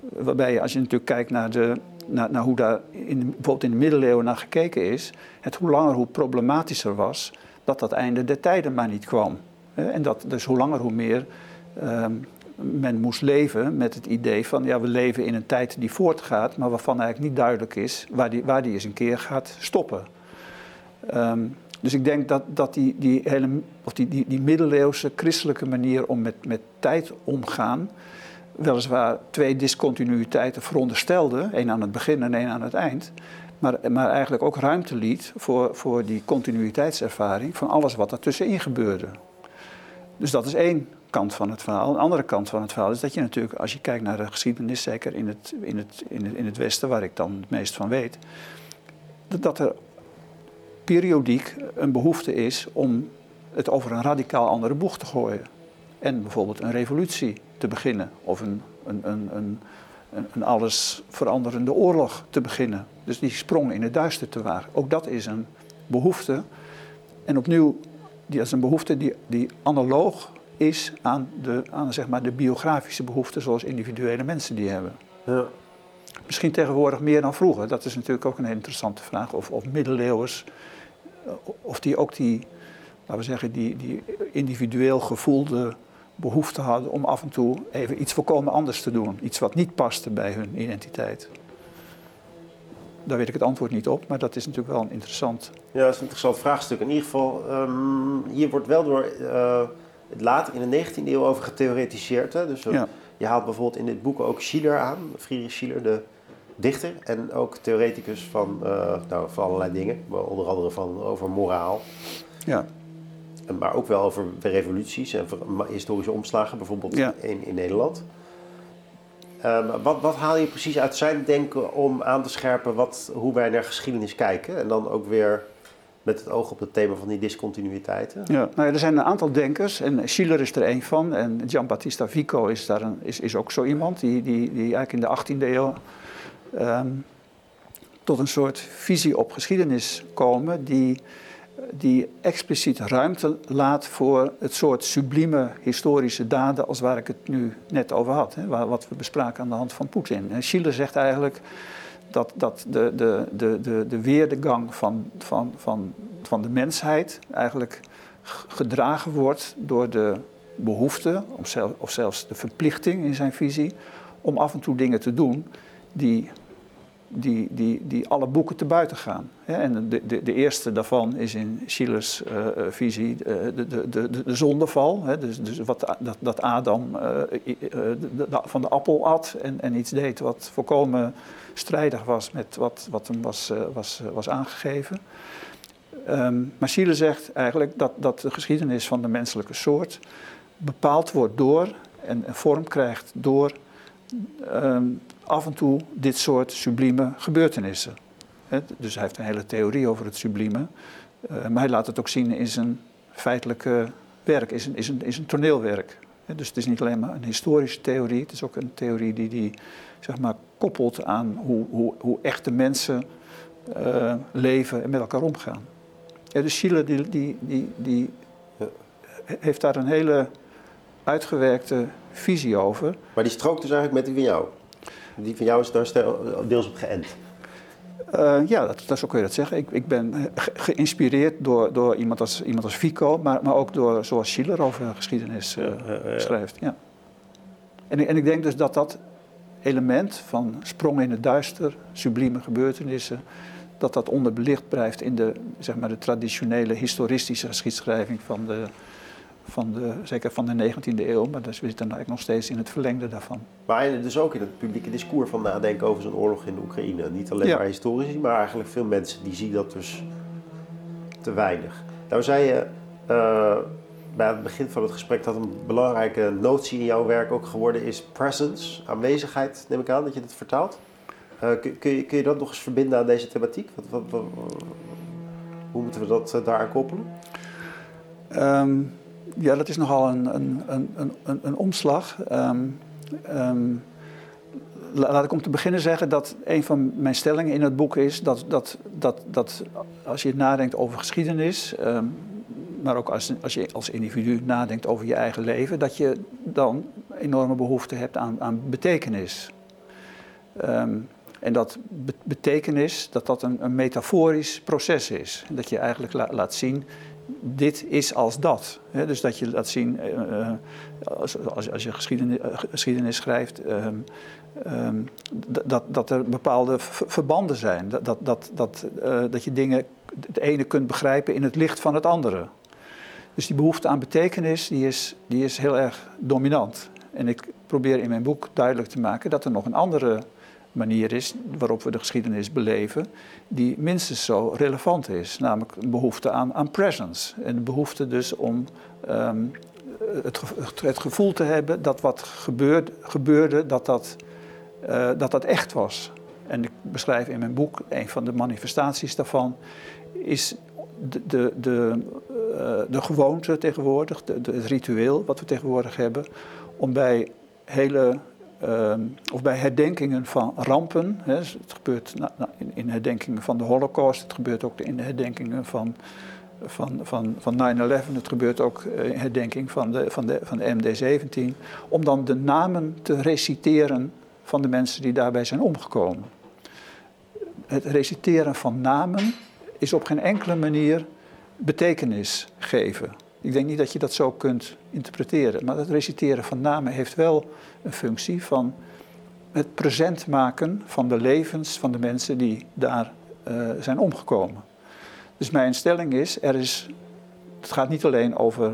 Waarbij als je natuurlijk kijkt naar, de, naar, naar hoe daar in, bijvoorbeeld in de middeleeuwen naar gekeken is, het hoe langer hoe problematischer was dat dat einde der tijden maar niet kwam. En dat dus hoe langer hoe meer um, men moest leven met het idee van ja, we leven in een tijd die voortgaat, maar waarvan eigenlijk niet duidelijk is waar die, waar die eens een keer gaat stoppen. Um, dus ik denk dat, dat die, die, hele, of die, die, die middeleeuwse christelijke manier om met, met tijd omgaan, weliswaar twee discontinuïteiten veronderstelde, één aan het begin en één aan het eind, maar, maar eigenlijk ook ruimte liet voor, voor die continuïteitservaring van alles wat er tussenin gebeurde. Dus dat is één kant van het verhaal. Een andere kant van het verhaal is dat je natuurlijk, als je kijkt naar de geschiedenis, zeker in het, in het, in het, in het Westen, waar ik dan het meest van weet, dat er periodiek een behoefte is om het over een radicaal andere boeg te gooien. En bijvoorbeeld een revolutie te beginnen of een, een, een, een, een alles veranderende oorlog te beginnen. Dus die sprong in het duister te wagen. Ook dat is een behoefte. En opnieuw dat is een behoefte die, die analoog is aan, de, aan zeg maar, de biografische behoeften zoals individuele mensen die hebben. Ja. Misschien tegenwoordig meer dan vroeger. Dat is natuurlijk ook een interessante vraag. Of, of middeleeuwers, of die ook die, laten we zeggen, die, die individueel gevoelde behoefte hadden om af en toe even iets volkomen anders te doen. Iets wat niet paste bij hun identiteit. Daar weet ik het antwoord niet op, maar dat is natuurlijk wel een interessant... Ja, dat is een interessant vraagstuk. In ieder geval, um, hier wordt wel door uh, later in de 19e eeuw over getheoretiseerd. Hè? Dus ja. je haalt bijvoorbeeld in dit boek ook Schiller aan, Friedrich Schiller, de dichter en ook theoreticus van, uh, nou, van allerlei dingen, onder andere van, over moraal. Ja. Maar ook wel over revoluties en historische omslagen, bijvoorbeeld in, in Nederland. Um, wat, wat, haal je precies uit zijn denken om aan te scherpen wat, hoe wij naar geschiedenis kijken? En dan ook weer met het oog op het thema van die discontinuïteiten. Ja, nou er zijn een aantal denkers en Schiller is er een van. En Giambattista Vico is, daar is, is ook zo iemand die, die, die eigenlijk in de 18e eeuw um, tot een soort visie op geschiedenis komen die, die expliciet ruimte laat voor het soort sublieme historische daden als waar ik het nu net over had. Hè, wat we bespraken aan de hand van Poetin. Schiller zegt eigenlijk dat, dat de, de, de, de, de weerdegang van, van, van, van de mensheid eigenlijk gedragen wordt door de behoefte, of zelfs de verplichting in zijn visie, om af en toe dingen te doen die, die, die, die alle boeken te buiten gaan. En de, de, de eerste daarvan is in Schillers uh, visie uh, de, de, de, de zondeval. Dus, dus wat, dat, dat Adam van de appel at en, en iets deed wat volkomen strijdig was met wat, wat hem was, was, was aangegeven. Um, maar Schiller zegt eigenlijk dat, dat de geschiedenis van de menselijke soort bepaald wordt door en een vorm krijgt door um, af en toe dit soort sublieme gebeurtenissen. dus hij heeft een hele theorie over het sublieme. Uh, maar hij laat het ook zien in zijn feitelijke werk, is een, is een, is een toneelwerk. Dus het is niet alleen maar een historische theorie, het is ook een theorie die, die zeg maar, koppelt aan hoe, hoe, hoe echte mensen uh, leven en met elkaar omgaan. dus Schiller die, die, die, die heeft daar een hele uitgewerkte visie over. Maar die strookt dus eigenlijk met die van jou? Die van jou is daar deels op geënt? Uh, ja, dat, dat, zo kun je dat zeggen. Ik, ik ben geïnspireerd door, door iemand, als, iemand als Fico, maar, maar ook door zoals Schiller over geschiedenis uh, schrijft. Ja. En, en ik denk dus dat dat element van sprong in het duister, sublieme gebeurtenissen, dat dat onderbelicht blijft in de, zeg maar, de traditionele historistische geschiedschrijving van de, van de, zeker van de 19e eeuw, maar dus we zitten eigenlijk nog steeds in het verlengde daarvan. Maar dus ook in het publieke discours van nadenken over zo'n oorlog in de Oekraïne. Niet alleen maar historici, maar eigenlijk veel mensen die zien dat dus te weinig. Nou zei je uh, bij het begin van het gesprek dat een belangrijke notie in jouw werk ook geworden is presence, aanwezigheid, neem ik aan dat je het vertaalt. Uh, kun, je, kun je dat nog eens verbinden aan deze thematiek? Wat, wat, hoe moeten we dat uh, daaraan koppelen? Um, ja, dat is nogal een, een, een, een, een omslag. Um, um, laat ik om te beginnen zeggen dat een van mijn stellingen in het boek is dat, dat, dat, dat als je nadenkt over geschiedenis, um, maar ook als, als je als individu nadenkt over je eigen leven, dat je dan enorme behoefte hebt aan, aan betekenis. en dat betekenis, dat dat een, een metaforisch proces is. Dat je eigenlijk laat zien dit is als dat. dus dat je laat zien, uh, als, als, als, je geschiedenis, uh, geschiedenis schrijft, ehm, ehm, dat, dat er bepaalde verbanden zijn. Dat, dat, dat, dat, dat je dingen, het ene kunt begrijpen in het licht van het andere. Dus die behoefte aan betekenis, die is, die is heel erg dominant. En ik probeer in mijn boek duidelijk te maken dat er nog een andere manier is waarop we de geschiedenis beleven, die minstens zo relevant is. Namelijk een behoefte aan, aan presence. En de behoefte dus om ehm, het, het, gevoel te hebben dat wat gebeurde, gebeurde dat, dat, uh, dat dat echt was. En ik beschrijf in mijn boek, een van de manifestaties daarvan, is de, de, de, uh, de gewoonte tegenwoordig, de, het ritueel wat we tegenwoordig hebben, om bij hele Ehm, of bij herdenkingen van rampen. Hè, het gebeurt in, in, herdenkingen van de Holocaust, het gebeurt ook in de herdenkingen van van, van, van 9-11. Het gebeurt ook in herdenking van de, van, de, van de MD-17. Om dan de namen te reciteren van de mensen die daarbij zijn omgekomen. Het reciteren van namen is op geen enkele manier betekenis geven. Ik denk niet dat je dat zo kunt interpreteren. Maar het reciteren van namen heeft wel een functie van het present maken van de levens van de mensen die daar uh, zijn omgekomen. Dus mijn stelling is, er is, het gaat niet alleen over,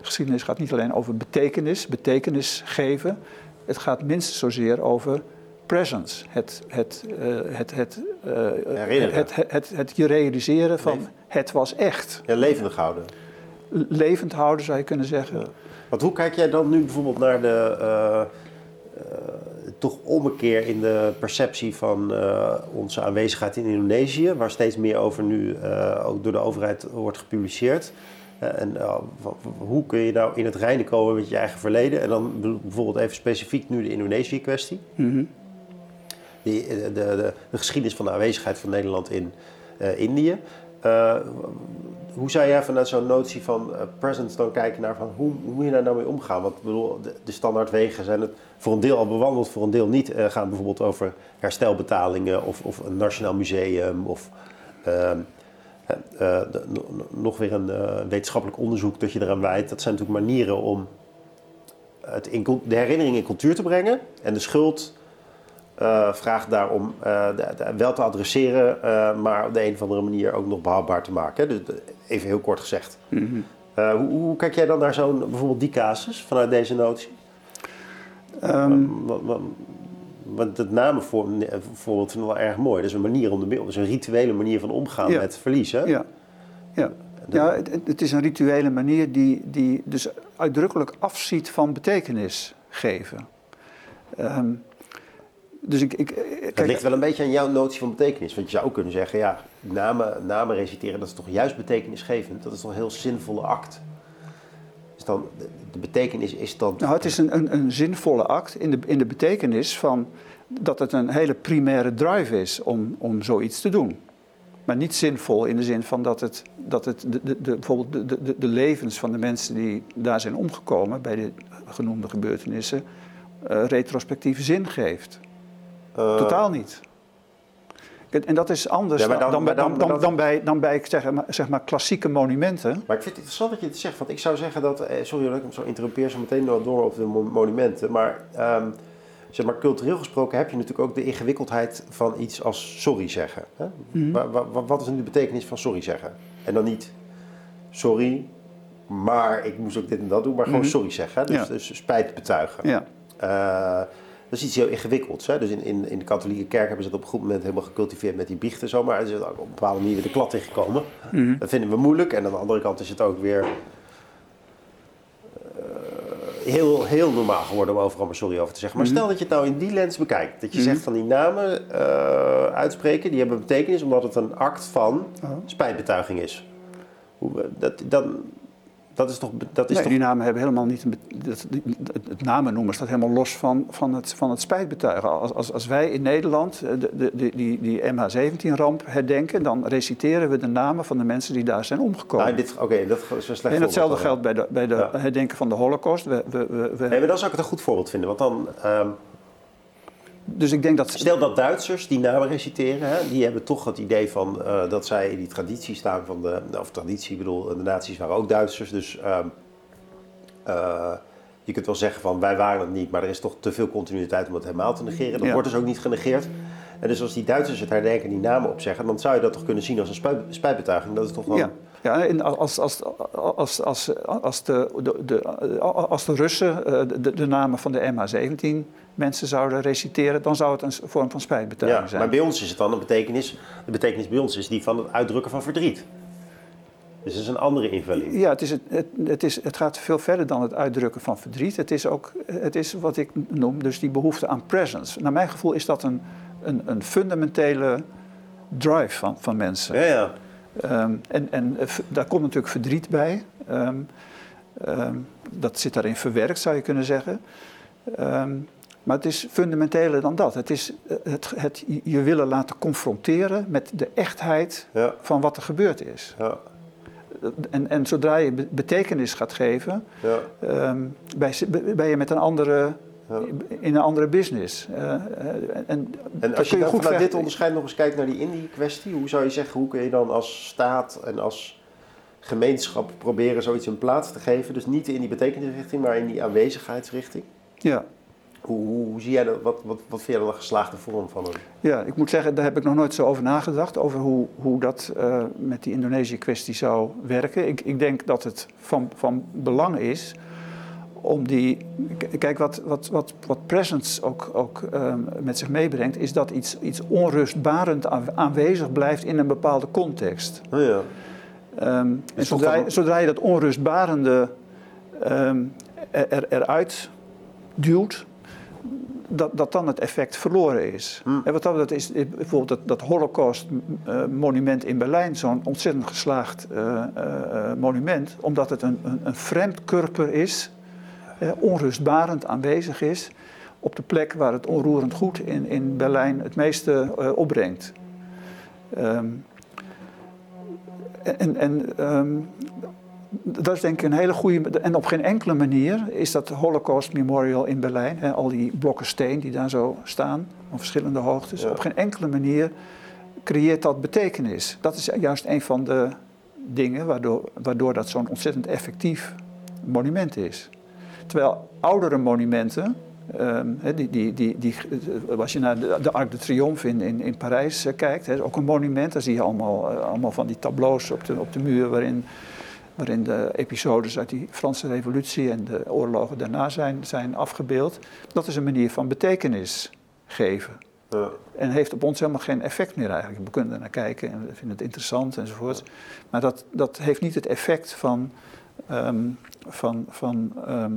geschiedenis gaat niet alleen over betekenis, betekenis geven. Het gaat minstens zozeer over presence. Het, het, uh, het, het, uh, het, het, het, het, je realiseren van Leven. het was echt. Ja, levendig houden. Levend houden zou je kunnen zeggen. Ja. Want hoe kijk jij dan nu bijvoorbeeld naar de uh, toch ommekeer in de perceptie van onze aanwezigheid in Indonesië, waar steeds meer over nu ook door de overheid wordt gepubliceerd? En hoe kun je nou in het reinen komen met je eigen verleden? En dan bijvoorbeeld even specifiek nu de Indonesië-kwestie. Mm -hmm. de, de, de, de, geschiedenis van de aanwezigheid van Nederland in uh, Indië. Uh, hoe zou jij vanuit zo'n notie van uh, presence dan kijken naar van hoe, hoe moet je daar nou mee omgaan? Want bedoel, de, standaardwegen zijn het voor een deel al bewandeld, voor een deel niet. Uh, gaan bijvoorbeeld over herstelbetalingen of, of een nationaal museum of ehm, de, nog weer een wetenschappelijk onderzoek dat je eraan wijdt. Dat zijn natuurlijk manieren om het in, de herinnering in cultuur te brengen en de schuld uh, vraagt daarom de, wel te adresseren, maar op de een of andere manier ook nog behapbaar te maken. Dus even heel kort gezegd. Mm -hmm. hoe, hoe, kijk jij dan naar zo'n bijvoorbeeld die casus vanuit deze notie? Um, want het namenvoorbeeld vind ik wel erg mooi. Dat is een manier om de, is een rituele manier van omgaan ja. met verlies. Hè? Ja, ja. ja het, het, is een rituele manier die, die dus uitdrukkelijk afziet van betekenis geven. Um, dus ik, ik, kijk, het ligt wel een beetje aan jouw notie van betekenis. Want je zou ook kunnen zeggen, ja, namen, namen reciteren, dat is toch juist betekenisgevend? Dat is toch een heel zinvolle act? Dus dan, de, de betekenis is dan... Nou, het is een, een, een, zinvolle act in de, in de betekenis van dat het een hele primaire drive is om, om zoiets te doen. Maar niet zinvol in de zin van dat het, dat het de, de, de bijvoorbeeld de, de, de levens van de mensen die daar zijn omgekomen bij de genoemde gebeurtenissen uh, retrospectieve zin geeft. Uh, Totaal niet. En dat is anders ja, dan, dan, dan, dan, dan, dan, bij, dan bij zeg maar, zeg maar, klassieke monumenten. Maar ik vind het interessant dat je het zegt. Want ik zou zeggen dat. Eh, sorry dat ik hem zo interrumpeer zo meteen door over de monumenten. Maar, um, zeg maar cultureel gesproken heb je natuurlijk ook de ingewikkeldheid van iets als sorry zeggen. Hè? Mm -hmm. wat, wat is nu de betekenis van sorry zeggen? En dan niet sorry, maar ik moest ook dit en dat doen, maar gewoon mm -hmm. sorry zeggen. Dus, ja. dus spijt betuigen. Ja. Uh, dat is iets heel ingewikkelds. Hè? Dus in, in, in de katholieke kerk hebben ze het op een goed moment helemaal gecultiveerd met die biechten. Zo, maar ze is op een bepaalde manier weer de klad ingekomen. Mm Dat vinden we moeilijk. En aan de andere kant is het ook weer uh, heel, heel normaal geworden om overal maar sorry over te zeggen. Maar mm stel dat je het nou in die lens bekijkt. Dat je mm zegt van die namen uh, uitspreken, die hebben betekenis omdat het een act van oh. spijtbetuiging is. Hoe, dat, dan, dat is toch. Dat is nee, toch... die namen hebben helemaal niet. Een, dat, het namen noemen staat helemaal los van, van, het, van het spijtbetuigen. Als, als, als wij in Nederland eh, de, de, die, die MH17-ramp herdenken, dan reciteren we de namen van de mensen die daar zijn omgekomen. Ah, Oké, okay, dat is een slecht En hetzelfde geldt bij de, bij de ja. herdenken van de Holocaust. We, we, we, we... Nee, maar dan zou ik het een goed voorbeeld vinden. Want dan. Um... Dus ik denk dat... Stel dat Duitsers die namen reciteren, hè, die hebben toch het idee van uh, dat zij in die traditie staan van de, of traditie, ik bedoel, de naties waren ook Duitsers, dus um, uh, je kunt wel zeggen van wij waren het niet, maar er is toch te veel continuïteit om het helemaal te negeren. Dat ja. wordt dus ook niet genegeerd. En dus als die Duitsers het herdenken die namen opzeggen, dan zou je dat toch kunnen zien als een spijtbetuiging. Dat is toch wel... Ja. Ja, en als, als, als, als, als, de, de, de, als de Russen de, de namen van de MH17 mensen zouden reciteren, dan zou het een vorm van spijtbetuiging ja, zijn. Maar bij ons is het dan een betekenis, de betekenis bij ons is die van het uitdrukken van verdriet. Dus dat is een andere invulling. Ja, het, is het, het, het, is, het gaat veel verder dan het uitdrukken van verdriet. Het is ook het is wat ik noem, dus die behoefte aan presence. Naar mijn gevoel is dat een, een, een fundamentele drive van, van mensen. Ja, ja. Um, en, en daar komt natuurlijk verdriet bij. Um, um, dat zit daarin verwerkt, zou je kunnen zeggen. Maar het is fundamenteler dan dat. Het is het, het je willen laten confronteren met de echtheid ja. van wat er gebeurd is. Ja. en, en zodra je be- betekenis gaat geven, Ja. ehm, ben, je, ben je met een andere. In een andere business. Eh, eh, en, En als je dan vanuit ver- dit onderscheid nog eens kijkt naar die Indie-kwestie, hoe zou je zeggen, hoe kun je dan als staat en als gemeenschap proberen zoiets een plaats te geven? Dus niet in die betekenisrichting, maar in die aanwezigheidsrichting. Ja, Hoe, hoe, hoe zie jij dat, wat, wat, wat vind jij dan een geslaagde vorm van een... ja, ik moet zeggen, daar heb ik nog nooit zo over nagedacht. Over hoe, hoe dat eh, met die Indonesië-kwestie zou werken. Ik, ik denk dat het van, van belang is om die. Kijk, wat, wat, wat, wat presence ook, ook ehm, met zich meebrengt, is dat iets, iets onrustbarend aan- aanwezig blijft in een bepaalde context. Oh ja. Ehm, en zodra, je- zodra je dat onrustbarende ehm, er, er- eruit duwt, dat, dat dan het effect verloren is. Hm. En wat dat is is bijvoorbeeld dat, dat Holocaust-monument in Berlijn zo'n ontzettend geslaagd eh, eh, eh, monument, omdat het een, een, een vreemdkurper is, eh, onrustbarend aanwezig is, op de plek waar het onroerend goed in, in Berlijn het meeste eh, opbrengt. Ehm, en en ehm, dat is denk ik een hele goede. En op geen enkele manier is dat Holocaust Memorial in Berlijn, hè, al die blokken steen die daar zo staan, op verschillende hoogtes, Ja. op geen enkele manier creëert dat betekenis. Dat is juist een van de dingen waardoor, waardoor dat zo'n ontzettend effectief monument is. Terwijl oudere monumenten, ehm, die, die, die, die, als je naar de, de Arc de Triomphe in, in, in Parijs eh, kijkt, ook een monument. Daar zie je allemaal, eh, allemaal van die tableaus op de, op de muur waarin, waarin de episodes uit die Franse revolutie en de oorlogen daarna zijn, zijn afgebeeld. Dat is een manier van betekenis geven. Ja. En heeft op ons helemaal geen effect meer eigenlijk. We kunnen er naar kijken en we vinden het interessant enzovoort. Maar dat, dat heeft niet het effect van, ehm, van, van ehm,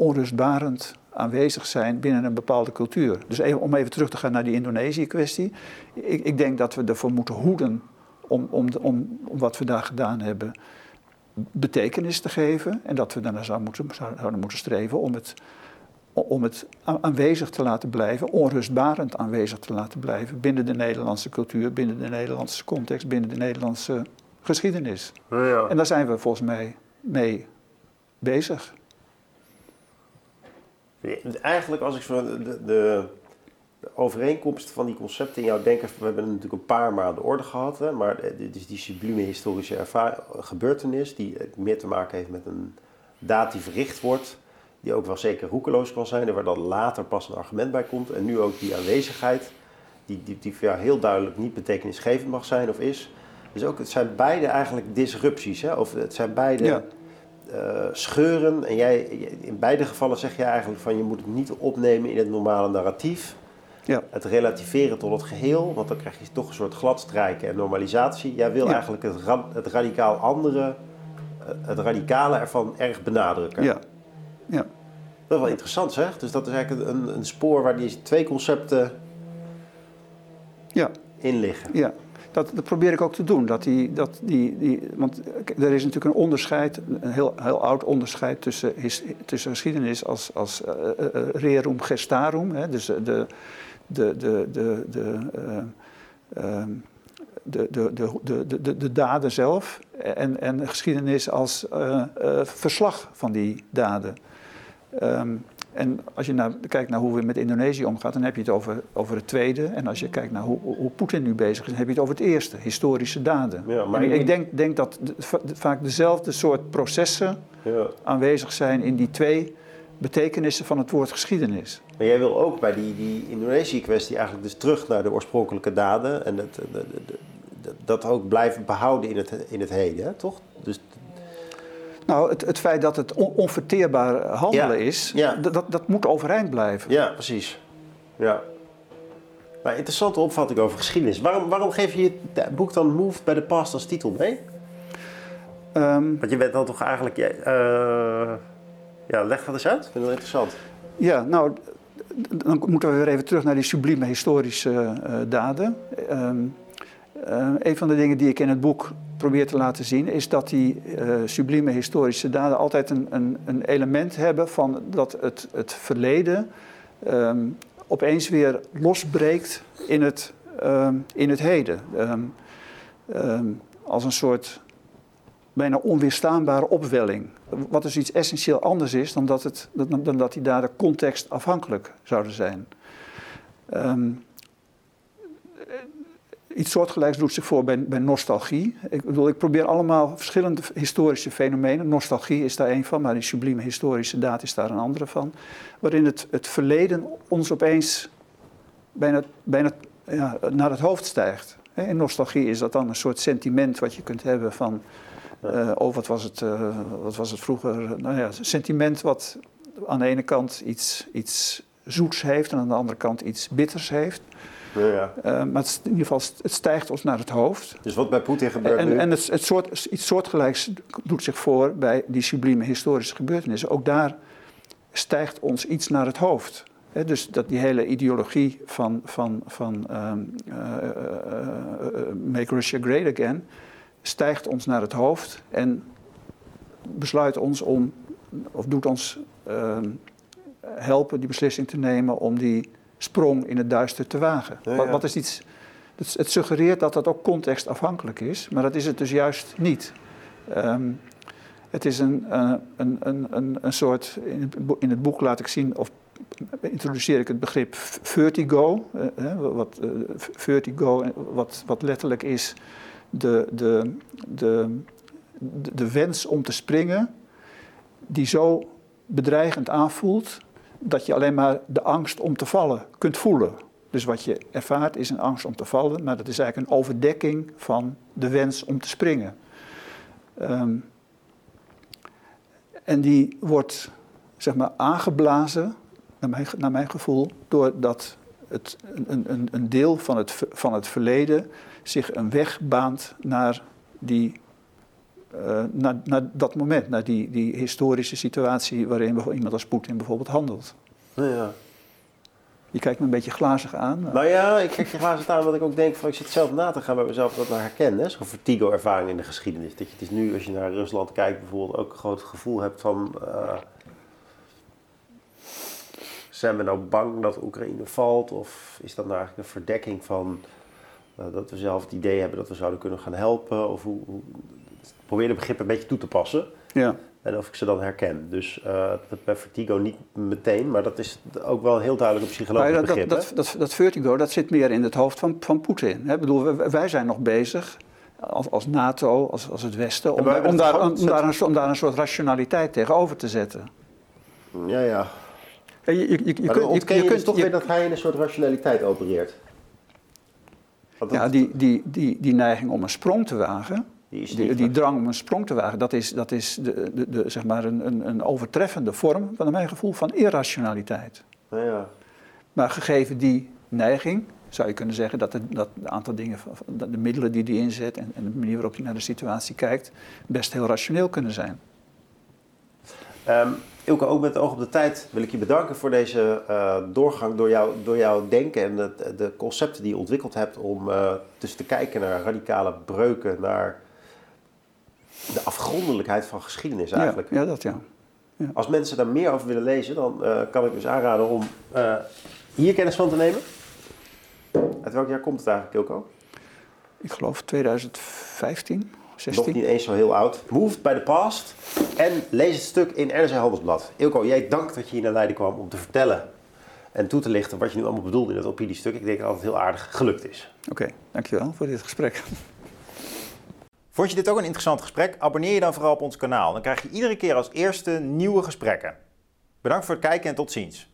onrustbarend aanwezig zijn binnen een bepaalde cultuur. Dus even, om even terug te gaan naar die Indonesië-kwestie. Ik, ik denk dat we ervoor moeten hoeden om, om, om, om wat we daar gedaan hebben betekenis te geven. En dat we daarna zou moeten, zouden moeten streven om het om het aanwezig te laten blijven, onrustbarend aanwezig te laten blijven binnen de Nederlandse cultuur, binnen de Nederlandse context, binnen de Nederlandse geschiedenis. Ja. En daar zijn we volgens mij mee bezig. Eigenlijk als ik zo de, de, overeenkomst van die concepten in jouw denken, we hebben er natuurlijk een paar maar aan de orde gehad, hè, maar dit is die sublieme historische gebeurtenis die meer te maken heeft met een daad die verricht wordt, die ook wel zeker roekeloos kan zijn en waar dan later pas een argument bij komt. En nu ook die aanwezigheid, die, die, die jou heel duidelijk niet betekenisgevend mag zijn of is. Dus ook, het zijn beide eigenlijk disrupties, hè? of het zijn beide Ja. Eh, scheuren. En jij, in beide gevallen zeg je eigenlijk van je moet het niet opnemen in het normale narratief. Ja. Het relativeren tot het geheel, want dan krijg je toch een soort gladstrijken en normalisatie. Jij wil Ja. eigenlijk het, ra- het radicaal andere, eh, het radicale ervan erg benadrukken. Ja, ja. Dat is wel interessant zeg. Dus dat is eigenlijk een, een spoor waar die twee concepten ja. in liggen. Ja, dat, dat probeer ik ook te doen. Dat die, dat die, die, want er is natuurlijk een onderscheid, een heel, heel oud onderscheid tussen, geschiedenis als, als eh, eh, eh, rerum gestarum. Hè, dus de, de, de, de, de, de, eh, ehm, de, de, de, de, de, de, de daden zelf en, en geschiedenis als eh, eh, verslag van die daden. Ehm, en als je naar, kijkt naar hoe we met Indonesië omgaan, dan heb je het over, over het tweede. En als je kijkt naar hoe, hoe Poetin nu bezig is, dan heb je het over het eerste, historische daden. Ja, maar En ik denk, denk dat de- vaak dezelfde soort processen Ja. aanwezig zijn in die twee betekenissen van het woord geschiedenis. Maar jij wil ook bij die, die Indonesië-kwestie eigenlijk dus terug naar de oorspronkelijke daden. En dat, dat, ook blijven behouden in het, in het heden, hè? toch? Dus Nou, het, het feit dat het on- onverteerbaar handelen Ja, is, ja. Dat, dat moet overeind blijven. Ja, precies. Ja. Maar interessante opvatting over geschiedenis. Waarom, waarom geef je het boek dan Moved by the Past als titel mee? Ehm, Want je bent dan toch eigenlijk... ja, eh, ja, leg dat eens uit. Ik vind het interessant. Ja, nou, dan moeten we weer even terug naar die sublieme historische eh, daden. Eh, een van de dingen die ik in het boek probeer te laten zien, is dat die eh, sublieme historische daden altijd een, een, een element hebben van dat het, het verleden ehm, opeens weer losbreekt in het, ehm, in het heden. Ehm, als een soort bijna onweerstaanbare opwelling. Wat dus iets essentieel anders is dan dat, het, dan dat die daden contextafhankelijk zouden zijn. Iets soortgelijks doet zich voor bij, bij nostalgie. Ik bedoel, ik probeer allemaal verschillende historische fenomenen. Nostalgie is daar een van, maar die sublieme historische daad is daar een andere van. Waarin het, het verleden ons opeens bijna, bijna ja, naar het hoofd stijgt. In nostalgie is dat dan een soort sentiment wat je kunt hebben van... Uh, oh, wat was, het, uh, wat was het vroeger? Nou ja, een sentiment wat aan de ene kant iets, iets zoets heeft en aan de andere kant iets bitters heeft. Ja, ja. Uh, maar het, in ieder geval, het stijgt ons naar het hoofd. Dus wat bij Poetin gebeurt en, nu? En het, het soort, iets soortgelijks doet zich voor bij die sublieme historische gebeurtenissen. Ook daar stijgt ons iets naar het hoofd. He, dus dat die hele ideologie van, van, van um, uh, uh, Make Russia Great Again stijgt ons naar het hoofd en besluit ons om, of doet ons ehm, helpen die beslissing te nemen om die sprong in het duister te wagen. Ja, ja. Wat, wat, is iets, het, het, suggereert dat dat ook contextafhankelijk is, maar dat is het dus juist niet. Um, het is een, uh, een, een, een, een soort, in het, boek, in het boek laat ik zien, of introduceer ik het begrip vertigo. Uh, wat, uh, vertigo, wat, wat letterlijk is de, de, de, de wens om te springen, die zo bedreigend aanvoelt dat je alleen maar de angst om te vallen kunt voelen. Dus wat je ervaart is een angst om te vallen, maar dat is eigenlijk een overdekking van de wens om te springen. Um, en die wordt zeg maar aangeblazen, naar mijn, naar mijn gevoel, doordat het, een, een, een deel van het, van het verleden zich een weg baant naar, die, uh, naar, naar dat moment, naar die, die historische situatie waarin iemand als Poetin bijvoorbeeld handelt. Ja. Je kijkt me een beetje glazig aan. Nou ja, ik kijk je glazig aan, want ik ook denk van ik zit zelf na te gaan bij mezelf dat naar herkennen. Zo'n vertigo-ervaring in de geschiedenis. Dat je het is nu, als je naar Rusland kijkt bijvoorbeeld, ook een groot gevoel hebt van... Uh, zijn we nou bang dat Oekraïne valt? Of is dat nou eigenlijk een verdekking van dat we zelf het idee hebben dat we zouden kunnen gaan helpen? Of hoe, hoe probeer de begrip een beetje toe te passen. Ja. En of ik ze dan herken. Dus uh, dat bij vertigo niet meteen, maar dat is ook wel heel duidelijk een psychologisch dat, begrip. Dat, dat, dat, dat, vertigo, dat zit meer in het hoofd van, van Poetin. Ik bedoel, wij zijn nog bezig als, als NATO, als, als het Westen, om, om, daar, om, daar een, om daar een soort rationaliteit tegenover te zetten. Ja, ja. Je, je, je, kunt, ontken je, je, dus kunt, toch weer dat hij in een soort rationaliteit opereert? Ja, die, die, die, die neiging om een sprong te wagen, die is die, die drang om een sprong te wagen, dat is, dat is de, de, de, zeg maar een, een, een overtreffende vorm, van mijn gevoel, van irrationaliteit. Ja, ja. Maar gegeven die neiging, zou je kunnen zeggen dat het dat een aantal dingen, de middelen die hij inzet en, en de manier waarop hij naar de situatie kijkt, best heel rationeel kunnen zijn. Um, Ilke, ook met het oog op de tijd wil ik je bedanken voor deze uh, doorgang door, jou, door jouw denken en de, de, concepten die je ontwikkeld hebt om uh, dus te kijken naar radicale breuken, naar de afgrondelijkheid van geschiedenis eigenlijk. Ja, ja dat ja. ja. Als mensen daar meer over willen lezen, dan uh, kan ik dus aanraden om hier kennis van te nemen. Uit welk jaar komt het eigenlijk, Ilko? Ik geloof 2015. 16. Nog niet eens zo heel oud. Moved by the past. En lees het stuk in NRC Handelsblad. Ilko, jij dank dat je hier naar Leiden kwam om te vertellen en toe te lichten wat je nu allemaal bedoelt in dat opiniestuk. Ik denk dat het heel aardig gelukt is. Oké, okay, dankjewel voor dit gesprek. Vond je dit ook een interessant gesprek? Abonneer je dan vooral op ons kanaal. Dan krijg je iedere keer als eerste nieuwe gesprekken. Bedankt voor het kijken en tot ziens.